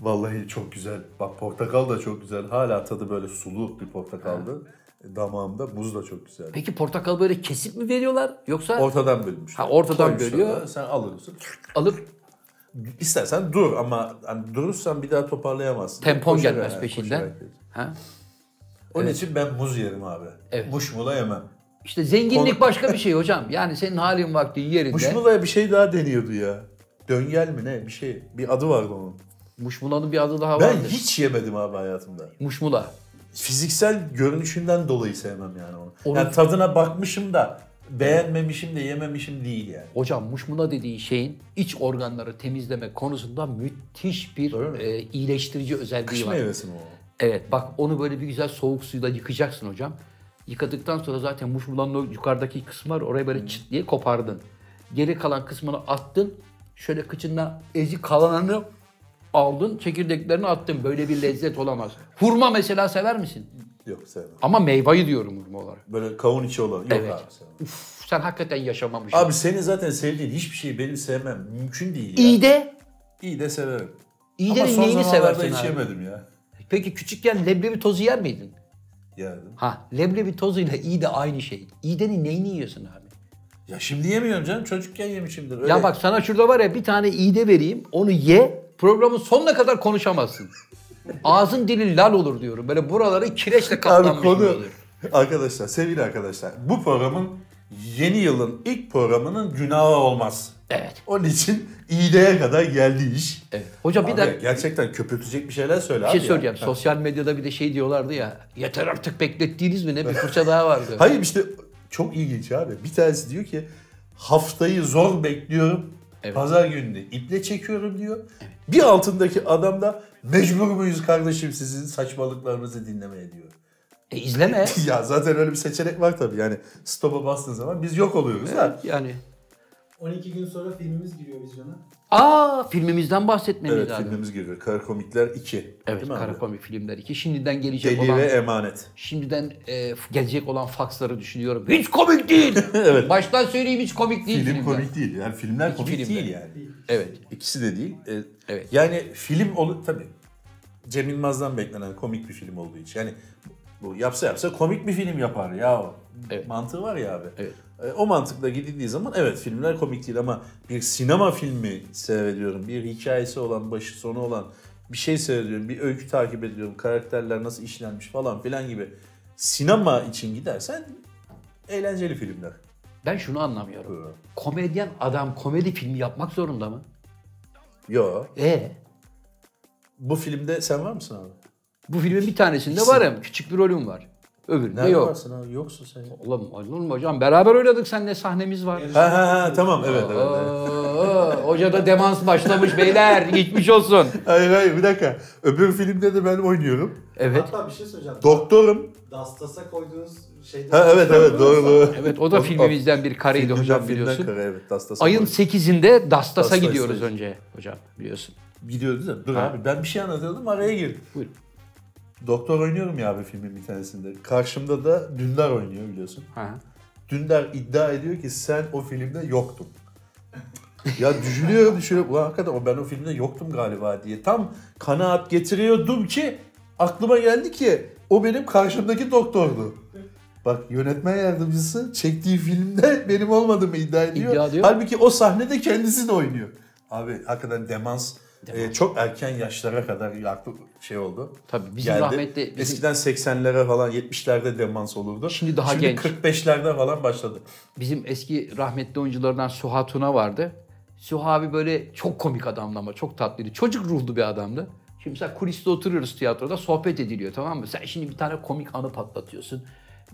Vallahi çok güzel. Bak portakal da çok güzel. Hala tadı böyle sulu bir portakaldı. Damağımda muz da çok güzel. Peki portakal böyle kesip mi veriyorlar yoksa Ortadan bölünmüş. Ha, ortadan Koymuşlar bölüyor. da Sen alıyorsun. alıp İstersen dur ama hani durursan bir daha toparlayamazsın. Tempon Koşarak, gelmez peşinden. ha? Onun için ben muz yerim abi. Evet. Muşmula yemem. İşte zenginlik Konu- başka bir şey hocam. Yani senin halin vaktin yerinde. Muşmula'ya bir şey daha deniyordu ya. Döngel mi ne bir şey. Bir adı vardı onun. Muşmula'nın bir adı daha Ben vardır. hiç yemedim abi hayatımda. Muşmula. Fiziksel görünüşünden dolayı sevmem yani onu. Onu- Yani tadına bakmışım da beğenmemişim de yememişim değil yani. Hocam muşmula dediğin şeyin iç organları temizleme konusunda müthiş bir e, iyileştirici özelliği Kış var. meyvesi mi o? Evet bak onu böyle bir güzel soğuk suyla yıkacaksın hocam. Yıkadıktan sonra zaten muşmulanın o yukarıdaki kısmı var oraya böyle çıt diye kopardın. Geri kalan kısmını attın. Şöyle kıçından ezi kalanını aldın çekirdeklerini attın. Böyle bir lezzet olamaz. Hurma mesela sever misin? Yok sevmem. Ama meyveyi diyorum hurma olarak. Böyle kavun içi olan. Yok Evet. abi sevmem. Uf, sen hakikaten yaşamamışsın. Abi senin zaten sevdiğin hiçbir şeyi benim sevmem mümkün değil ya. İyi de İyi de severim. İyi de neyini seversin hiç abi? yemedim ya. Peki küçükken leblebi tozu yer miydin? Yerdim. Ha leblebi tozuyla iyi de aynı şey. İğdenin neyini yiyorsun abi? Ya şimdi yemiyorum canım. Çocukken yemişimdir. Öyle. Ya bak sana şurada var ya bir tane iğde vereyim. Onu ye. Programın sonuna kadar konuşamazsın. Ağzın dilin lal olur diyorum. Böyle buraları kireçle Abi kaplanmış gibi konu arkadaşlar sevgili arkadaşlar bu programın yeni yılın ilk programının günahı olmaz. Evet. Onun için iğneye kadar geldi iş. evet. Hocam bir Abi, de gerçekten köpürtecek bir şeyler söyle bir abi. şey ya. söyleyeceğim. Ha. Sosyal medyada bir de şey diyorlardı ya. Yeter artık beklettiğiniz mi ne? Bir fırça daha vardı. Hayır işte çok ilginç abi. Bir tanesi diyor ki haftayı zor bekliyorum. Evet. Pazar gününü iple çekiyorum diyor. Bir altındaki adam da mecbur muyuz kardeşim sizin saçmalıklarınızı dinlemeye diyor. E izleme. [laughs] ya zaten öyle bir seçenek var tabii yani stop'a bastığın zaman biz yok oluyoruz da. yani. 12 gün sonra filmimiz giriyor vizyona. Aa filmimizden bahsetmemiz Evet lazım. filmimiz giriyor. Kara Komikler 2. Evet Değil mi abi? kara komik filmler iki. Şimdiden gelecek Deli olan ve Emanet. şimdiden e, gelecek olan faksları düşünüyorum. Hiç komik değil. [laughs] Evet. Baştan söyleyeyim hiç komik değil. Film filmler. komik değil. Yani filmler İki komik filmde. değil yani. Evet. İkisi de değil. Ee, Evet. Yani film olur tabii. Cem Yılmaz'dan beklenen komik bir film olduğu için. Yani bu yapsa yapsa komik bir film yapar ya. Evet. Mantığı var ya abi. Evet. Ee, O mantıkla gidildiği zaman evet filmler komik değil ama bir sinema filmi seyrediyorum. Bir hikayesi olan, başı sonu olan bir şey seyrediyorum. Bir öykü takip ediyorum. Karakterler nasıl işlenmiş falan filan gibi. Sinema için gidersen eğlenceli filmler. Ben şunu anlamıyorum. Evet. Komedyen adam komedi filmi yapmak zorunda mı? Yo. E Bu filmde sen var mısın abi? Bu filmin bir tanesinde varım. Küçük bir rolüm var. Öbüründe Nerede yok. varsın abi? Yoksun sen. ya. Oğlum olur mu hocam? Beraber oynadık seninle sahnemiz var. Ha ha ha tamam evet evet. evet. Aa, hocada demans başlamış beyler. Geçmiş olsun. Hayır hayır bir dakika. Öbür filmde de ben oynuyorum. Evet. Hatta bir şey söyleyeceğim. Doktorum. Dastas'a koyduğunuz şeyde... Ha evet evet doğru doğru. Evet o da filmimizden bir kareydi Filmden- hocam biliyorsun. kare, evet, Dastas'a Ayın koydum. 8'inde Dastas'a Dastas'a gidiyoruz gidiyoruz. önce hocam biliyorsun. Gidiyordu da dur Ha. abi ben bir şey anlatıyordum araya girdim. Buyurun. Doktor oynuyorum ya abi filmin bir tanesinde. Karşımda da Dündar oynuyor biliyorsun. Ha. Dündar iddia ediyor ki sen o filmde yoktun. ya düşünüyorum düşünüyorum. Ulan hakikaten o ben o filmde yoktum galiba diye. Tam kanaat getiriyordum ki aklıma geldi ki o benim karşımdaki doktordu. Bak yönetmen yardımcısı çektiği filmde [laughs] benim olmadığımı iddia ediyor. İddia ediyor. Halbuki o sahnede kendisi de oynuyor. Abi hakikaten demans, e, çok erken yaşlara kadar aklı şey oldu. Tabii bizim Geldi. rahmetli bizim, Eskiden 80'lere falan 70'lerde demans olurdu. Şimdi daha Şimdi genç. 45'lerde falan başladı. bizim eski rahmetli oyunculardan Suha Tuna vardı. Suha abi böyle çok komik adamdı ama çok tatlıydı. Çocuk ruhlu bir adamdı. Şimdi mesela kuliste oturuyoruz tiyatroda sohbet ediliyor tamam mı? Sen şimdi bir tane komik anı patlatıyorsun.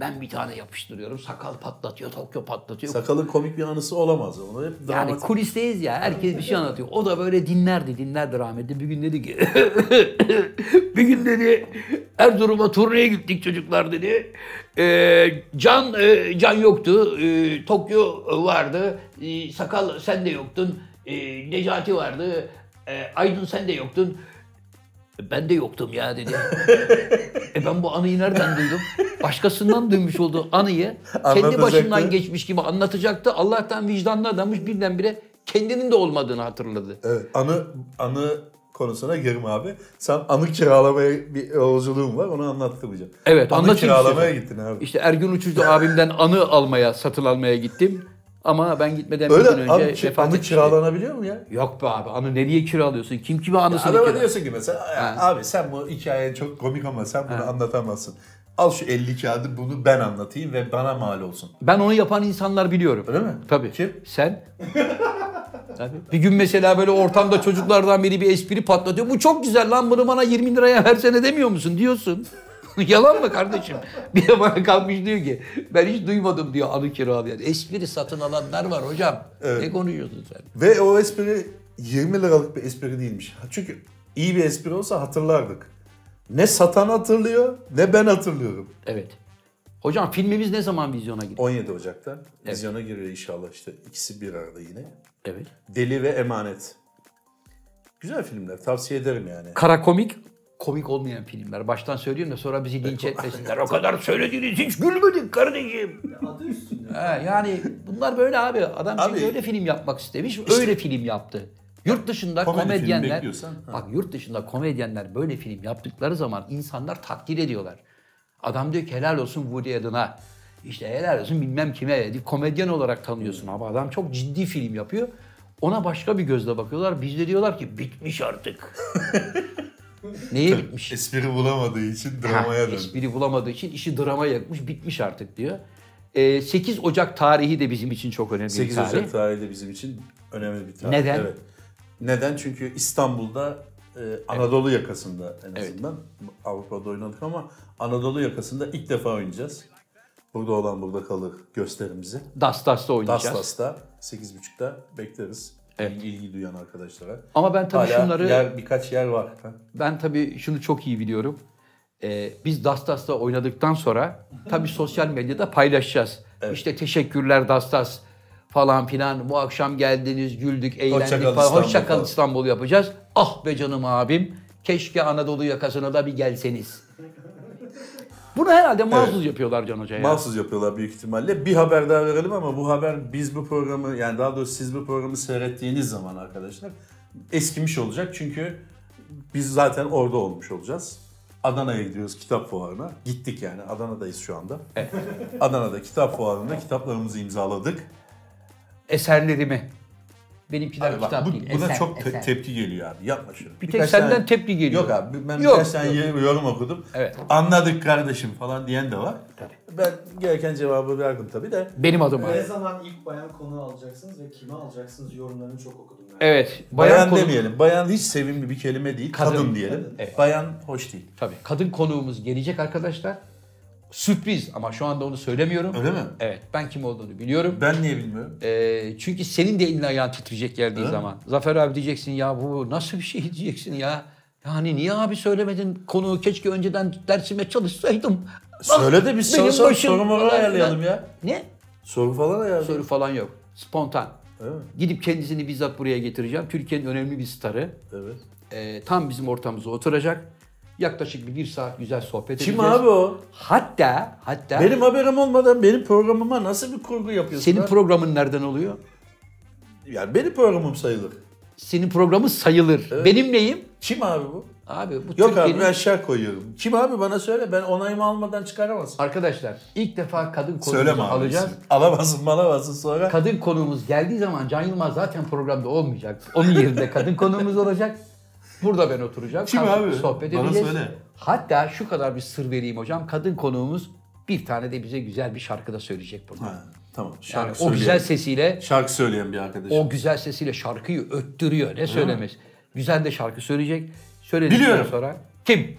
Ben bir tane yapıştırıyorum. Sakal patlatıyor, Tokyo patlatıyor. Sakalın komik bir anısı olamaz. Onu hep Yani dramatik. kulisteyiz ya. Herkes bir şey anlatıyor. O da böyle dinlerdi, dinlerdi rahmetli. Bir gün dedi ki... [laughs] bir gün dedi... Erzurum'a turneye gittik çocuklar dedi. Ee, Can e, Can yoktu. Ee, Tokyo vardı. Ee, Sakal sen de yoktun. Ee, Necati vardı. Ee, Aydın sen de yoktun. Ben de yoktum ya dedi. [laughs] e ben bu anıyı nereden duydum? Başkasından duymuş olduğu anıyı kendi başından geçmiş gibi anlatacaktı. Allah'tan vicdanlı adammış birdenbire kendinin de olmadığını hatırladı. Evet. Anı anı konusuna girme abi. Sen anı kiralamaya bir yolculuğun var. Onu anlattırmayacağım. Evet, anı kiralamaya size. gittin abi. İşte Ergün Uçucu abimden anı almaya, satın almaya gittim. Ama ben gitmeden Öyle bir gün önce abi, ki- vefat anı etmişti. kiralanabiliyor mu ya? Yok be abi anı nereye kiralıyorsun? Kim kime anısını Adama kiralıyor? diyorsun ki mesela "Ya abi sen bu hikaye çok komik ama sen bunu anlatamazsın. Al şu 50 kağıdı bunu ben anlatayım ve bana mal olsun. Ben onu yapan insanlar biliyorum. Öyle mi? Tabii. Kim? Sen? Tabii. Bir gün mesela böyle ortamda çocuklardan biri bir espri patlatıyor. Bu çok güzel lan bunu bana 20 liraya versene demiyor musun? Diyorsun. [laughs] Yalan mı kardeşim? Bir de bana kalkmış diyor ki ben hiç duymadım diyor anı kiralayan. Espri satın alanlar var hocam. Evet. Ne konuşuyorsun sen? Ve o espri 20 liralık bir espri değilmiş. Çünkü iyi bir espri olsa hatırlardık. Ne satan hatırlıyor ne ben hatırlıyorum. Evet. Hocam filmimiz ne zaman vizyona gidiyor? 17 Ocak'ta vizyona giriyor inşallah işte ikisi bir arada yine. Evet. Deli ve Emanet. Güzel filmler tavsiye ederim yani. Kara komik, komik olmayan filmler. Baştan söylüyorum da sonra bizi linç etmesinler. O kadar söylediğiniz hiç gülmedik kardeşim. Adı üstünde. Ha, yani bunlar böyle abi. Adam çünkü Abi- öyle film yapmak istemiş. öyle film yaptı. Yurt dışında Komedi komedyenler bak yurt dışında komedyenler böyle film yaptıkları zaman insanlar takdir ediyorlar. Adam diyor ki helal olsun Woody Allen'a. İşte helal olsun bilmem kime. Komedyen olarak tanıyorsun ama adam çok ciddi film yapıyor. Ona başka bir gözle bakıyorlar. Biz de diyorlar ki bitmiş artık. [laughs] Neye bitmiş? Espri bulamadığı için dramaya döndü. espri bulamadığı için işi drama yakmış, bitmiş artık diyor. Ee, 8 Ocak tarihi de bizim için çok önemli 8 bir tarih. Ocak tarihi de bizim için önemli bir tarih. Neden? Evet. Neden? Çünkü İstanbul'da e, Anadolu yakasında en Evet. azından Avrupa'da oynadık ama Anadolu yakasında ilk defa oynayacağız. Burada olan burada kalır gösterimizi. Dastas'ta oynayacağız. Dastas'ta 8.30'da bekleriz. Evet. İlgi duyan arkadaşlara. Ama ben tabii Hala şunları yer, birkaç yer var. Ben tabii şunu çok iyi biliyorum. Ee, biz Dastas'ta oynadıktan sonra tabii sosyal medyada paylaşacağız. İşte teşekkürler Dastas falan filan. Bu akşam geldiniz, güldük, eğlendik Hoşça kal falan. İstanbul Hoşça kal. İstanbul yapacağız. Ah be canım abim. Keşke Anadolu yakasına da bir gelseniz. Bunu herhalde mahsus yapıyorlar Can Hoca ya. Mahsus yapıyorlar büyük ihtimalle. Bir haber daha verelim ama bu haber biz bu programı yani daha doğrusu siz bu programı seyrettiğiniz zaman arkadaşlar eskimiş olacak. Çünkü biz zaten orada olmuş olacağız. Adana'ya gidiyoruz kitap fuarına. Gittik yani Adana'dayız şu anda. Adana'da kitap fuarında kitaplarımızı imzaladık. Eserlerimi. Benimkiler Abi bak, kitap bu- değil. buna eser, çok te- eser. tepki geliyor abi. Yapma şunu. Bir tek Birkaç senden tane- tepki geliyor. Yok abi ben Yok, birkaç tane yok. yorum okudum. Evet. Anladık kardeşim falan diyen de var. Ben gereken cevabı verdim tabii de. Benim adıma. Ne zaman ilk bayan konu alacaksınız ve kime alacaksınız yorumlarını çok okudum ben. Evet. Bayan, konu- demeyelim. Bayan hiç sevimli bir kelime değil. Kadın, Kadın. diyelim. Kadın. Evet. Bayan hoş değil. Tabii. Kadın konuğumuz gelecek arkadaşlar. Sürpriz ama şu anda onu söylemiyorum. Öyle mi? Evet. Ben kim olduğunu biliyorum. Ben niye bilmiyorum? Ee, çünkü senin de elin ayağın titreyecek geldiği Öyle zaman. Zafer abi diyeceksin ya bu nasıl bir şey diyeceksin ya. Yani niye abi söylemedin konuğu keşke önceden dersime çalışsaydım. Söyle de biz soru, soru, soru ayarlayalım ya. Ne? Soru falan ayarlayalım. Soru falan yok. Spontan. Mi? Gidip kendisini bizzat buraya getireceğim. Türkiye'nin önemli bir starı. Evet. Ee, tam bizim ortamımıza oturacak. Yaklaşık bir, bir saat güzel sohbet Kim edeceğiz. abi o? Hatta hatta Benim haberim olmadan benim programıma nasıl bir kurgu yapıyorsun? senin ha? programın nereden oluyor? yani benim programım sayılır. Senin programın sayılır. Benim neyim? Kim abi bu? Abi bu Yok Türkiye'nin... abi ben şer koyuyorum. Kim abi bana söyle ben onayımı almadan çıkaramazsın. Arkadaşlar ilk defa kadın konuğumuzu abi. alacağız. Alamazsın malamazsın sonra. Kadın konuğumuz geldiği zaman Can Yılmaz zaten programda olmayacak. Onun yerinde kadın konuğumuz olacak. Burada ben oturacağım. Kim abi? Sohbet Bana edeceğiz. söyle. Hatta şu kadar bir sır vereyim hocam. Kadın konuğumuz bir tane de bize güzel bir şarkı da söyleyecek burada. Ha, tamam Yani şarkı o söyleyen. güzel sesiyle Şarkı söyleyen bir arkadaşım. o güzel sesiyle şarkıyı öttürüyor. Ne söylemez. Güzel de şarkı söyleyecek. Söyledikten Biliyorum. sonra kim?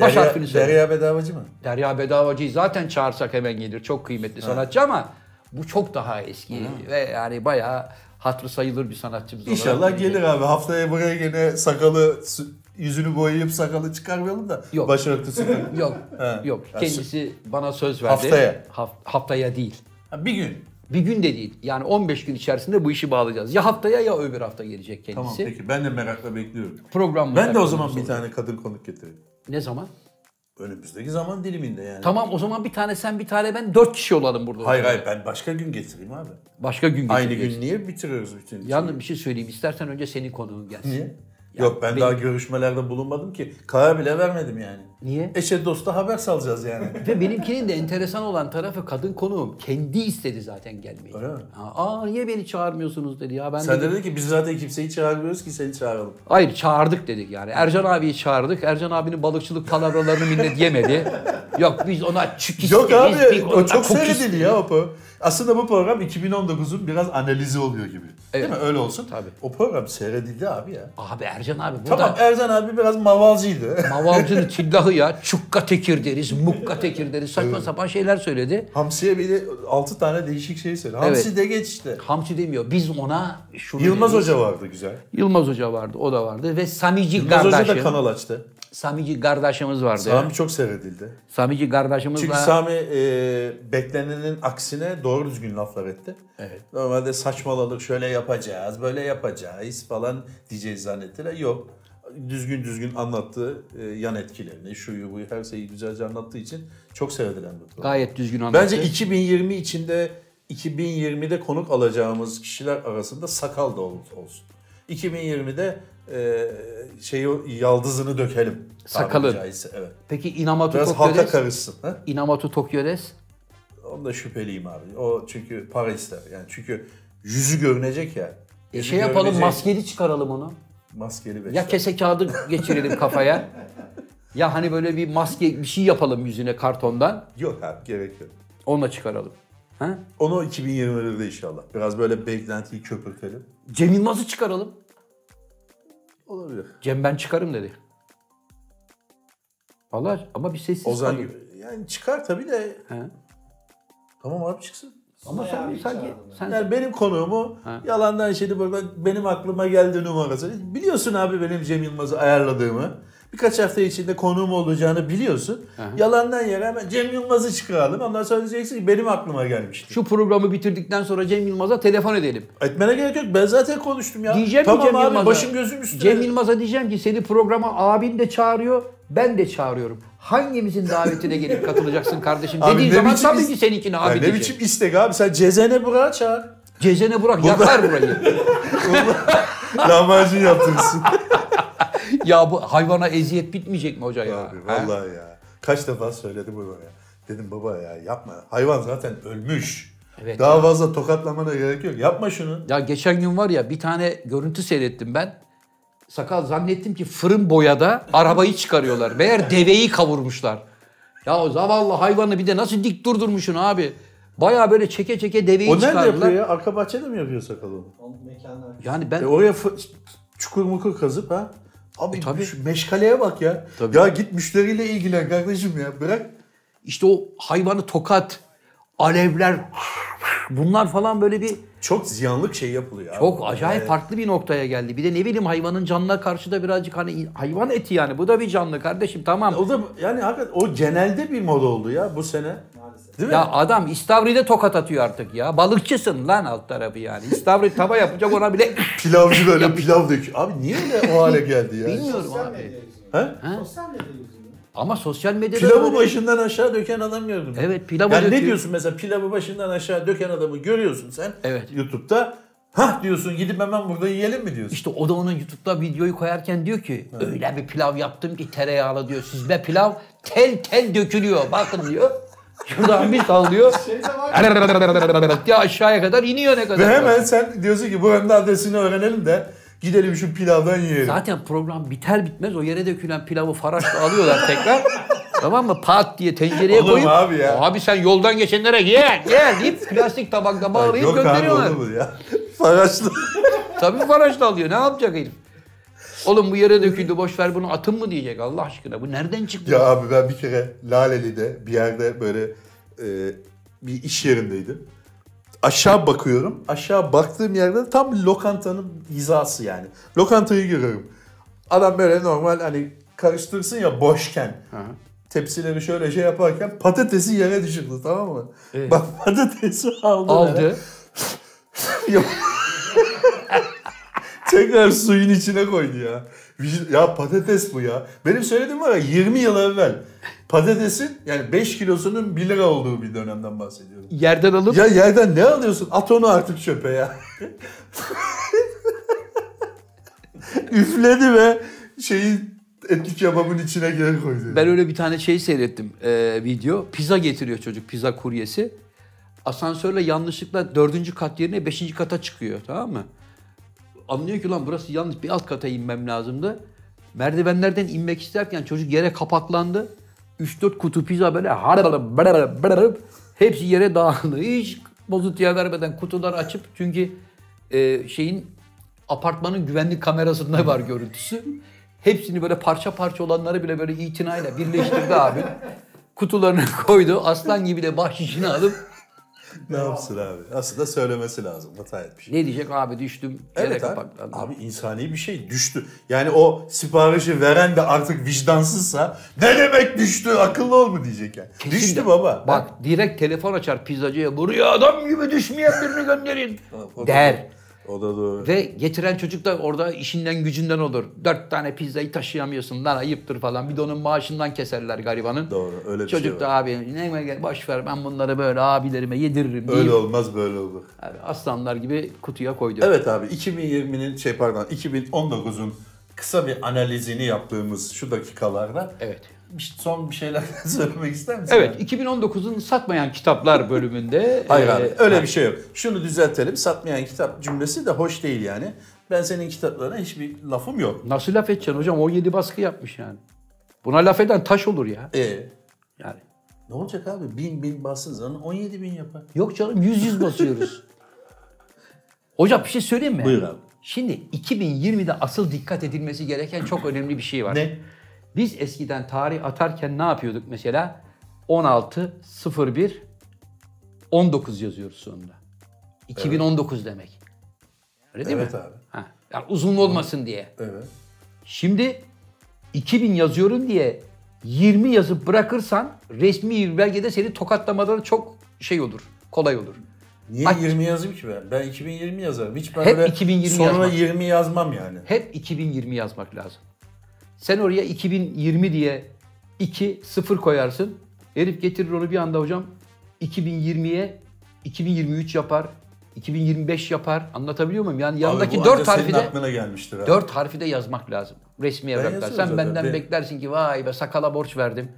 Baş Derya, harfini söyle. Derya Bedavacı mı? Derya Bedavacı'yı zaten çağırsak hemen gelir. Çok kıymetli sanatçı ama Bu çok daha eski ve yani bayağı hatırı sayılır bir sanatçımız olarak. İnşallah gelir abi. Haftaya buraya gene sakalı yüzünü boyayıp sakalı çıkarmayalım da Yok. başörtüsü. [laughs] Yok, yok. Kendisi bana söz verdi. Haftaya. Haf- haftaya değil. Ha, bir gün. Bir gün de değil. Yani 15 gün içerisinde bu işi bağlayacağız. Ya haftaya ya öbür hafta gelecek kendisi. Tamam peki ben de merakla bekliyorum. Programımıza Ben de o zaman bir olacak. tane kadın konuk getireyim. Ne zaman? Önümüzdeki zaman diliminde yani. Tamam o zaman bir tane sen bir tane ben dört kişi olalım burada. Hayır hayır ben başka gün getireyim abi. Başka gün Aynı getireceğiz. gün niye bitiriyoruz bütün Yalnız bir şey söyleyeyim. İstersen önce senin konuğun gelsin. Niye? Ya Yok ben benim- daha görüşmelerde bulunmadım ki. Karar bile vermedim yani. Niye? Eşe dosta haber salacağız yani. [laughs] Ve benimkinin de enteresan olan tarafı kadın konuğum. Kendi istedi zaten gelmeyi. Öyle mi? Aa niye beni çağırmıyorsunuz dedi ya. Ben Sen dedim, de dedi ki biz zaten kimseyi çağırmıyoruz ki seni çağıralım. Hayır çağırdık dedik yani. Ercan abiyi çağırdık. Ercan abinin balıkçılık palavralarını millet yemedi. [laughs] Yok biz ona çük isteriz. Yok abi biz o çok isteriz. ya o. Aslında bu program 2019'un biraz analizi oluyor gibi. Değil Evet. mi? Öyle olsun. Tabii. O program seyredildi abi ya. Abi Ercan abi burada Tamam Erzan abi biraz mavalcıydı. Mavalcının [laughs] tillahı ya. Çukka tekir deriz, mukka tekir deriz. Saçma sapan şeyler söyledi. Hamsi'ye bir de 6 tane değişik şey söyledi. Hamsi Evet. de geç işte. Hamsi demiyor. Biz ona şunu Yılmaz deriz. Hoca vardı güzel. Yılmaz Hoca vardı. O da vardı. Ve Samici Yılmaz Hoca da kardeşim. kanal açtı. Samici kardeşimiz vardı. Sami çok seyredildi. Samici kardeşimiz Çünkü de- Sami e, beklenenin aksine doğru düzgün laflar etti. Evet. Normalde saçmaladık şöyle yapacağız, böyle yapacağız falan diyeceğiz zannettiler. Yok. Düzgün düzgün anlattı e, yan etkilerini, şuyu buyu her şeyi güzelce anlattığı için çok sevilen bir program. gayet düzgün anlattı. Bence 2020 içinde 2020'de konuk alacağımız kişiler arasında sakal da ol- olsun. 2020'de e, şeyi yaldızını dökelim. Sakalın. caizse, Evet. Peki Inamatu Biraz halka Tokyo'des? karışsın. Ha? Inamatu Tokyo'des? Onda şüpheliyim abi. O çünkü para ister. Yani çünkü yüzü görünecek ya. E Yüzü şey yapalım görünecek. maskeli çıkaralım onu. Maskeli beş. Ya kese kağıdı geçirelim kafaya. [laughs] Ya hani böyle bir maske bir şey yapalım yüzüne kartondan. Yok abi gerek yok. Onunla çıkaralım. Ha? Onu 2021'de inşallah. Biraz böyle beklentiyi köpürtelim. Cem Yılmaz'ı çıkaralım. Olabilir. Cem ben çıkarım dedi. Allah ama bir sessiz Ozan kalın. gibi. Yani çıkar tabii de. He. Tamam abi çıksın. Ama sen bir sanki çağırdım. sen Yani benim konuğumu Ha. yalandan şeydi burada benim aklıma geldi numarası. Biliyorsun abi benim Cem Yılmaz'ı ayarladığımı. Birkaç hafta içinde konuğum olacağını biliyorsun. Yalandan yere hemen Cem Yılmaz'ı çıkaralım. Ondan sonra diyeceksin ki benim aklıma gelmişti. şu programı bitirdikten sonra Cem Yılmaz'a telefon edelim. Etmene gerek yok. Ben zaten konuştum ya. Diyeceğim tamam Cem abi Yılmaz'a. başım gözüm üstüne. Cem Yılmaz'a diyeceğim ki seni programa abin de çağırıyor, ben de çağırıyorum. Hangimizin davetine gelip katılacaksın [laughs] kardeşim Abi dediğin ne zaman tabii ki seninkine Ya abi ne diyecek. biçim istek abi sen Cezene Burak'ı çağır. Cezene Burak yakar burayı. [laughs] Lahmacun yaptırsın. [laughs] ya bu hayvana eziyet bitmeyecek mi hoca ya? abi Ha? vallahi ya. Kaç defa söyledi bu ya. Dedim baba ya yapma. Hayvan zaten ölmüş. Evet Daha ya. fazla tokatlamana gerek yok. Yapma şunu. Ya geçen gün var ya bir tane görüntü seyrettim ben. Sakal zannettim ki fırın boyada arabayı çıkarıyorlar. Meğer deveyi kavurmuşlar. Ya o zavallı hayvanı bir de nasıl dik durdurmuşsun abi. Baya böyle çeke çeke deveyi O nerede çıkardılar. yapıyor ya? Arka bahçede mi yapıyor sakalı onu? Yani ben E oraya fı- çukur mukur kazıp ha? Abi E tabii. şu meşkaleye bak ya. Tabii. Ya git müşteriyle ilgilen kardeşim ya. Bırak. işte o hayvanı tokat, alevler bunlar falan böyle bir Çok ziyanlık şey yapılıyor. abi. çok acayip Yani farklı bir noktaya geldi. Bir de ne bileyim hayvanın canına karşı da birazcık hani hayvan eti yani bu da bir canlı kardeşim tamam. O da yani hakikaten o genelde bir moda oldu ya bu sene. Değil mi? Ya adam istavride tokat atıyor artık ya. Balıkçısın lan alt tarafı yani. İstavrit tava yapacak ona bile [laughs] Pilavcı böyle pilav döküyor. Abi niye öyle o hale geldi ya? bilmiyorum Sosyal abi. medya yüzünden. He? Sosyal medya. Ama sosyal medyada Pilavı böyle- başından aşağı döken adam gördüm. Evet, pilavı yani ne döküyor. diyorsun mesela pilavı başından aşağı döken adamı görüyorsun sen Evet. YouTube'da. Hah diyorsun gidip hemen burada yiyelim mi diyorsun? İşte o da onun YouTube'da videoyu koyarken diyor ki öyle bir pilav yaptım ki tereyağlı diyor. Sizde pilav tel tel dökülüyor. Bakın diyor. Şuradan bir sallıyor. Şey ya aşağıya kadar iniyor ne kadar. Ve hemen sen diyorsun ki buranın adresini öğrenelim de gidelim şu pilavdan yiyelim. Zaten program biter bitmez o yere dökülen pilavı faraşla alıyorlar tekrar. tamam mı? Pat diye tencereye Olur mu koyup abi ya? abi sen yoldan geçenlere gel gel deyip plastik tabakla bağlayıp Yok abi gönderiyorlar. olur mu ya? Faraşlı. Tabii faraşla alıyor. Ne yapacak herif? Oğlum bu yere döküldü boş ver bunu atın mı diyecek Allah aşkına. Bu nereden çıktı? ya abi ben bir kere Laleli'de bir yerde böyle e, bir iş yerindeydim. aşağı bakıyorum. Aşağı baktığım yerde tam lokantanın hizası yani. Lokantayı görüyorum. Adam böyle normal hani karıştırsın ya boşken. Tepsileri şöyle şey yaparken patatesi yere düşürdü tamam mı? Evet. Bak patatesi aldı. Aldı. [laughs] Tekrar suyun içine koydu ya. Ya patates bu ya. Benim söylediğim var ya 20 yıl evvel. Patatesin yani 5 kilosunun 1 lira olduğu bir dönemden bahsediyorum. Yerden alıp Ya yerden ne alıyorsun? At onu artık çöpe ya. Üfledi ve şeyi etli kebabın içine geri koydu. Ben öyle bir tane şey seyrettim e, video. Pizza getiriyor çocuk pizza kuryesi. Asansörle yanlışlıkla dördüncü kat yerine beşinci kata çıkıyor tamam mı? Anlıyor ki lan burası yanlış bir alt kata inmem lazımdı. Merdivenlerden inmek isterken çocuk yere kapaklandı. 3-4 kutu pizza böyle harararım, barararım, barararım. hepsi yere dağıldı. Hiç bozuntuya vermeden kutuları açıp çünkü e, şeyin apartmanın güvenlik kamerasında var görüntüsü. Hepsini böyle parça parça olanları bile böyle itinayla birleştirdi abi. Kutularını koydu. Aslan gibi de bahşişini alıp ne yapsın abi? Aslında söylemesi lazım. Hata etmiş. ne diyecek abi düştüm Evet abi. kapaklandım. Abi insani bir şey düştü. Yani o siparişi veren de artık vicdansızsa ne demek düştü akıllı ol mu diyecek yani. Kesin düştü de- baba. Bak direkt telefon açar pizzacıya. Buraya adam gibi düşmeyen birini gönderin. Der. O da doğru. Ve getiren çocuk da orada işinden gücünden olur. Dört tane pizzayı taşıyamıyorsun lan ayıptır falan. Bir de onun maaşından keserler garibanın. Doğru öyle bir Çocuk şey da var. abi ne gel boş ver ben bunları böyle abilerime yediririm Öyle deyip olmaz böyle olur. abi aslanlar gibi kutuya koydu. Evet abi 2020'nin şey pardon 2019'un kısa bir analizini yaptığımız şu dakikalarda Evet. Bir- son bir şeyler [laughs] söylemek ister misin? Evet 2019'un satmayan kitaplar bölümünde [laughs] Hayır e, abi öyle bir şey yok. Şunu düzeltelim. Satmayan kitap cümlesi de hoş değil yani. Ben senin kitaplarına hiçbir lafım yok. Nasıl laf edeceksin hocam 17 baskı yapmış yani. Buna laf eden taş olur ya. E Yani. ne olacak abi? Bin bin bassın zaman 17 bin yapar. Yok canım yüz yüz basıyoruz. [laughs] Hocam bir şey söyleyeyim mi? Buyur abi. Şimdi 2020'de asıl dikkat edilmesi gereken çok önemli bir şey var. Ne? Biz eskiden tarih atarken ne yapıyorduk mesela? 16, 01, 19 yazıyoruz sonunda. 2019 demek. Öyle değil Evet mi? abi. Ha, yani uzun olmasın diye. Evet. Şimdi 2000 yazıyorum diye 20 yazıp bırakırsan resmi bir belgede seni tokatlamaları çok şey olur. Kolay olur. Niye Aç. 20 yazayım ki ben? Ben 2020 yazarım. Hiç ben Hep öyle 2020 sonra yazmak. 20 yazmam yani. Hep 2020 yazmak lazım. Sen oraya 2020 diye 2 0 koyarsın. Herif getirir onu bir anda hocam 2020'ye 2023 yapar. 2025 yapar. Anlatabiliyor muyum? Yani yanındaki Abi bu 4 ancak harfi de aklına gelmiştir abi. 4 harfi de yazmak lazım. Resmi evraklar. Sen zaten. benden Ben- beklersin ki vay be sakala borç verdim.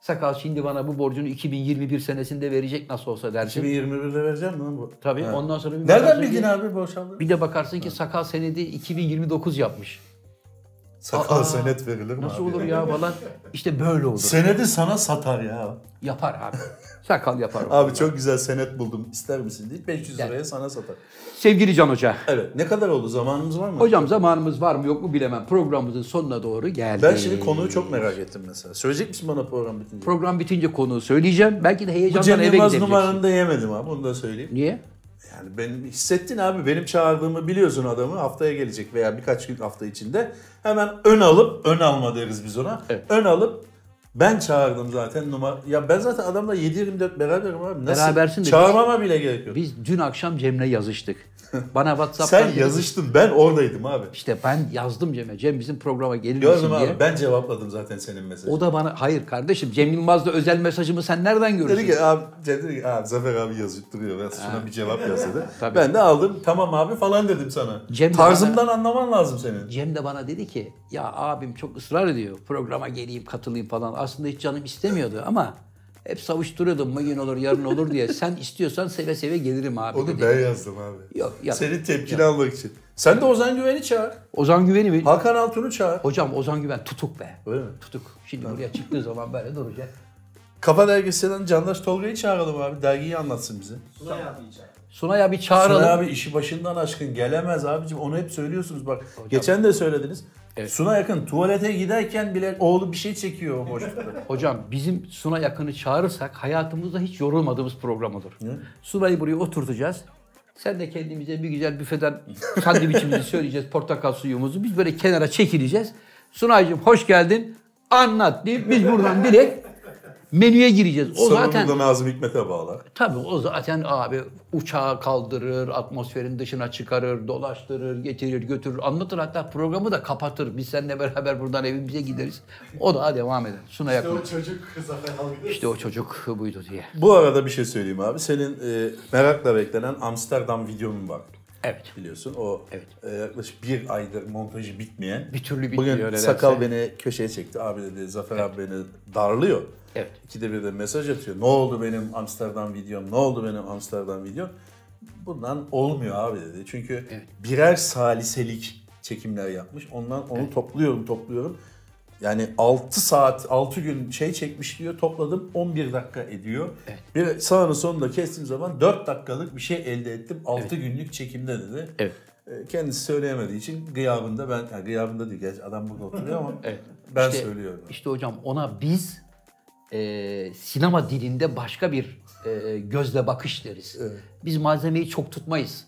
Sakal şimdi bana bu borcunu 2021 senesinde verecek nasıl olsa dersin. 2021'de vereceğim mi lan bu? Tabii Ha. ondan sonra bir Nereden bildin ki- abi borç aldığını? Bir de bakarsın ki sakal senedi 2029 yapmış. Sakal Aa, senet verilir mi Nasıl abi? olur ya falan. İşte böyle olur. Senedi sana satar ya. Yapar abi. Sakal yapar. Abi çok güzel senet buldum. İster misin deyip 500 Gel. liraya sana satar. Sevgili Can Hoca. Evet. Ne kadar oldu? Zamanımız var mı? Hocam zamanımız var mı yok mu bilemem. Programımızın sonuna doğru geldik. Ben şimdi konuyu çok merak ettim mesela. Söyleyecek misin bana program bitince? Program bitince konuyu söyleyeceğim. Belki de Bu heyecandan Cem eve Yılmaz gidebileceksin. numaranı da yemedim abi. Bunu da söyleyeyim. Niye? Yani benim hissettin abi. Benim çağırdığımı biliyorsun adamı. Haftaya gelecek veya birkaç gün hafta içinde. Hemen ön alıp, ön alma deriz biz ona. Evet. Ön alıp ben çağırdım zaten numara. Ya ben zaten adamla 7-24 beraberim abi. Nasıl? Berabersin de Çağırmama bile gerek yok. Biz dün akşam Cem'le yazıştık. [laughs] Bana WhatsApp'tan... Sen yazıştın. Ben oradaydım abi. İşte ben yazdım Cem'e. Cem bizim programa gelir Gördüm misin abi. diye. Ben cevapladım zaten senin mesajını. O da bana hayır kardeşim Cem Yılmaz'da özel mesajımı sen nereden görürsün? Dedi ki abi, Cem dedi ki abi Zafer abi yazıp duruyor. Ben şuna bir cevap yaz dedi. [laughs] Tabii. Ben de aldım. Tamam abi falan dedim sana. Cem Tarzımdan anlaman lazım senin. Cem de bana dedi ki ya abim çok ısrar ediyor programa geleyim katılayım falan. Aslında hiç canım istemiyordu ama hep savuşturuyordum bugün olur yarın olur diye. Sen istiyorsan seve seve gelirim abi Onu dedi. ben yazdım abi. Yok, yok. Senin tepkini almak için. Sen de Ozan Güven'i çağır. Ozan Güven'i mi? Hakan Altun'u çağır. Hocam Ozan Güven tutuk be. Öyle mi? Tutuk. Şimdi buraya çıktığı zaman böyle duracak. Kafa Dergisi'nden Candaş Tolga'yı çağıralım abi. Dergiyi anlatsın bize. Sunay abi içer. Sunay abi çağıralım. Sunay abi işi başından aşkın gelemez abicim. Onu hep söylüyorsunuz bak. Geçen de söylediniz. Suna yakın tuvalete giderken bile oğlu bir şey çekiyor o boşlukta. [laughs] Hocam bizim Suna Yakın'ı çağırırsak hayatımızda hiç yorulmadığımız program olur. Suna'yı buraya oturtacağız. Sen de kendimize bir güzel büfeden sandviçimizi [laughs] söyleyeceğiz, portakal suyumuzu. Biz böyle kenara çekileceğiz. Sunay'cığım hoş geldin, anlat deyip biz buradan direkt menüye gireceğiz. O Sonra zaten burada Nazım Hikmet'e bağlar. Tabii o zaten abi uçağı kaldırır, atmosferin dışına çıkarır, dolaştırır, getirir, götürür, anlatır. Hatta programı da kapatır. Biz seninle beraber buradan evimize gideriz. O da devam eder. Suna İşte yakın. o çocuk Zafer Algı. İşte o çocuk buydu diye. Bu arada bir şey söyleyeyim abi. Senin e, merakla beklenen Amsterdam videonun var. Evet. Biliyorsun o Evet. e, yaklaşık bir aydır montajı bitmeyen. Bir türlü bitmiyor Bugün nedense. sakal beni köşeye çekti. Abi dedi Zafer abi beni darlıyor. Evet. İkide bir de mesaj atıyor. Ne oldu benim Amsterdam videom? Ne oldu benim Amsterdam videom? Bundan olmuyor abi dedi. Çünkü Evet. birer saliselik çekimler yapmış. Ondan onu topluyorum topluyorum. Yani 6 saat, 6 gün şey çekmiş diyor. Topladım 11 dakika ediyor. Evet. Bir sağını sonunda kestiğim zaman 4 dakikalık bir şey elde ettim. 6 günlük çekimde dedi. Evet. E, Kendisi söyleyemediği için gıyabında ben, yani gıyabında değil gerçi adam burada oturuyor ama [laughs] Evet. ben İşte- söylüyorum. İşte hocam ona biz e, sinema dilinde başka bir e, gözle bakış deriz. Biz malzemeyi çok tutmayız.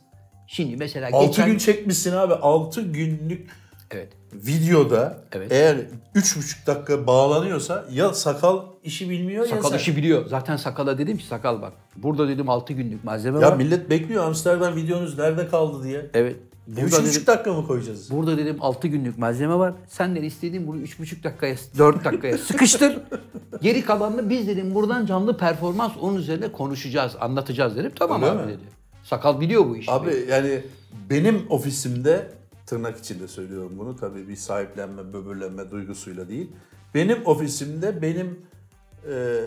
Şimdi mesela 6 geçen... gün çekmişsin abi. 6 günlük Evet. videoda Evet. eğer 3,5 dakika bağlanıyorsa ya sakal işi bilmiyor ya Sakal işi biliyor. Zaten sakala dedim ki sakal bak. Burada dedim 6 günlük malzeme Ya var. millet bekliyor Amsterdam videonuz nerede kaldı diye. Evet. Burada 3,5 dedim, dakika mı koyacağız? burada dedim 6 günlük malzeme var. Senden istediğim bunu 3,5 dakikaya, 4 dakikaya sıkıştır. [laughs] Geri kalanını biz dedim buradan canlı performans onun üzerine konuşacağız, anlatacağız dedim. Tamam Öyle abi mi? dedi. Sakal biliyor bu işi. Abi yani benim ofisimde tırnak içinde söylüyorum bunu tabii bir sahiplenme, böbürlenme duygusuyla değil. Benim ofisimde benim e,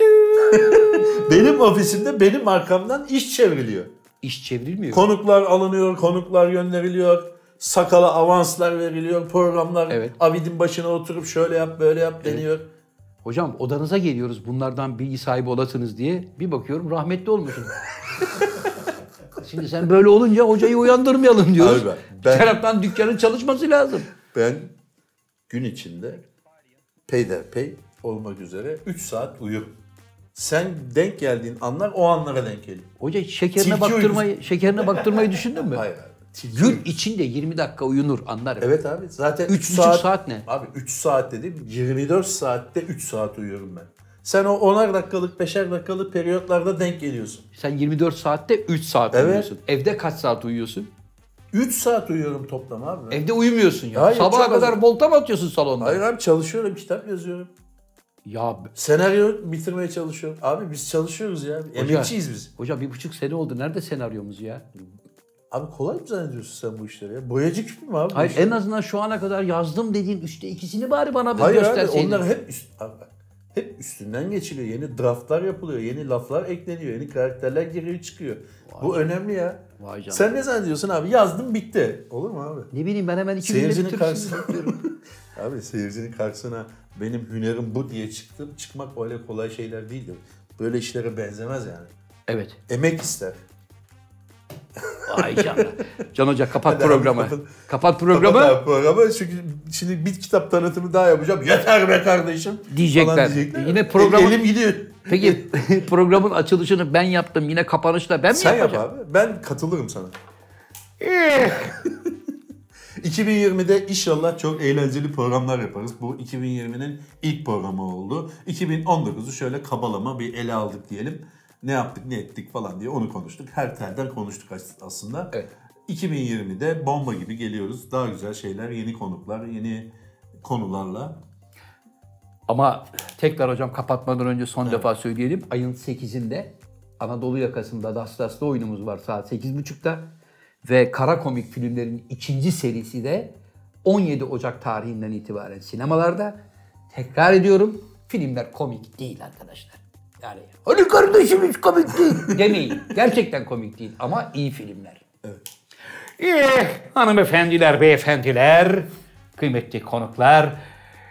[laughs] benim ofisimde benim arkamdan iş çevriliyor. İş çevrilmiyor. Konuklar alınıyor, konuklar gönderiliyor. Sakala avanslar veriliyor, programlar Evet. avidin başına oturup şöyle yap böyle yap deniyor. Hocam odanıza geliyoruz bunlardan bilgi sahibi olasınız diye. Bir bakıyorum rahmetli olmuşsun. [laughs] Şimdi sen böyle olunca hocayı uyandırmayalım diyoruz. Abi ben- taraftan dükkanın çalışması lazım. Ben gün içinde peyderpey olmak üzere 3 saat uyurum. Sen denk geldiğin anlar o anlara denk geliyor. Hoca şekerine Tilki baktırmayı, şekerine baktırmayı düşündün mü? Hayır tilki Gün uyur. içinde 20 dakika uyunur anlarım. Evet abi zaten Üç 3 buçuk saat ne? Abi 3 saat dedim 24 saatte 3 saat uyuyorum ben. Sen o 10'ar dakikalık 5'er dakikalık periyotlarda denk geliyorsun. Sen 24 saatte 3 saat Evet. uyuyorsun. Evde kaç saat uyuyorsun? 3 saat uyuyorum toplam abi. Evde uyumuyorsun ya. Hayır, Sabaha kadar az. volta mı atıyorsun salonda? Hayır abi çalışıyorum, kitap yazıyorum. Ya Senaryo bitirmeye çalışıyorum. Abi biz çalışıyoruz ya. Emekçiyiz biz. Hoca bir buçuk sene oldu. Nerede senaryomuz ya? Abi kolay mı zannediyorsun sen bu işleri ya? Boyacı küpü mü abi? Hayır işler? en azından şu ana kadar yazdım dediğin üçte ikisini bari bana bir Hayır gösterseydin. onlar hep üst, abi hep üstünden geçiliyor. Yeni draftlar yapılıyor. Yeni laflar ekleniyor. Yeni karakterler giriyor çıkıyor. Bu önemli ya. Vay canına. Sen ne zannediyorsun abi? Yazdım bitti. Olur mu abi? Ne bileyim ben hemen iki Seyircinin karşısına [laughs] abi seyircinin karşısına benim hünerim bu diye çıktım. Çıkmak öyle kolay şeyler değildir. Böyle işlere benzemez yani. Evet. Emek ister. Ay canına. Can Hoca kapat Hadi abi, programı. kapat. Kapat programı. Kapat programı. Çünkü şimdi bir kitap tanıtımı daha yapacağım. Yeter be kardeşim. Diyecekler. falan Yine programı- Elim gidiyor. Peki [laughs] programın açılışını ben yaptım. Yine kapanışta ben mi Sen yap yapacağım? abi. Ben katılırım sana. [laughs] Eh. 2020'de inşallah çok eğlenceli programlar yaparız. Bu 2020'nin ilk programı oldu. 2019'u şöyle kabalama bir ele aldık diyelim. Ne yaptık, ne ettik falan diye onu konuştuk. Her telden konuştuk as- aslında. Evet. 2020'de bomba gibi geliyoruz. Daha güzel şeyler, yeni konuklar, yeni konularla. Ama tekrar hocam kapatmadan önce son defa söyleyelim. Ayın 8'inde Anadolu yakasında Dastas'ta oyunumuz var saat 8.30'da. Ve kara komik filmlerin ikinci serisi de 17 Ocak tarihinden itibaren sinemalarda. Tekrar ediyorum filmler komik değil arkadaşlar. Yani hani kardeşim hiç komik değil [laughs] demeyin. Gerçekten komik değil ama iyi filmler. Eh, hanımefendiler, beyefendiler, kıymetli konuklar.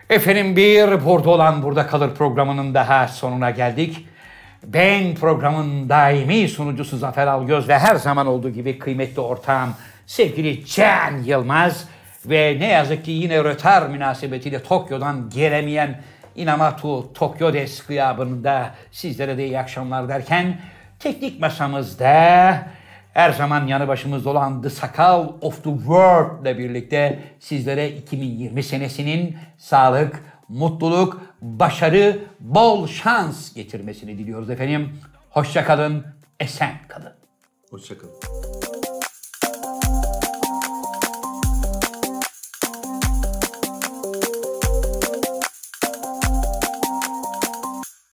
Efendim bir burada olan burada kalır programının daha sonuna geldik. Ben programın daimi sunucusu Zafer Algöz ve her zaman olduğu gibi kıymetli ortağım sevgili Can Yılmaz ve ne yazık ki yine rötar münasebetiyle Tokyo'dan gelemeyen Inamatu Tokyo Des gıyabında sizlere de iyi akşamlar derken teknik masamızda her zaman yanı başımızda olan The Sakal of the World ile birlikte sizlere 2020 senesinin sağlık, mutluluk, başarı, bol şans getirmesini diliyoruz efendim. Hoşça kalın, esen kalın. Hoşçakalın.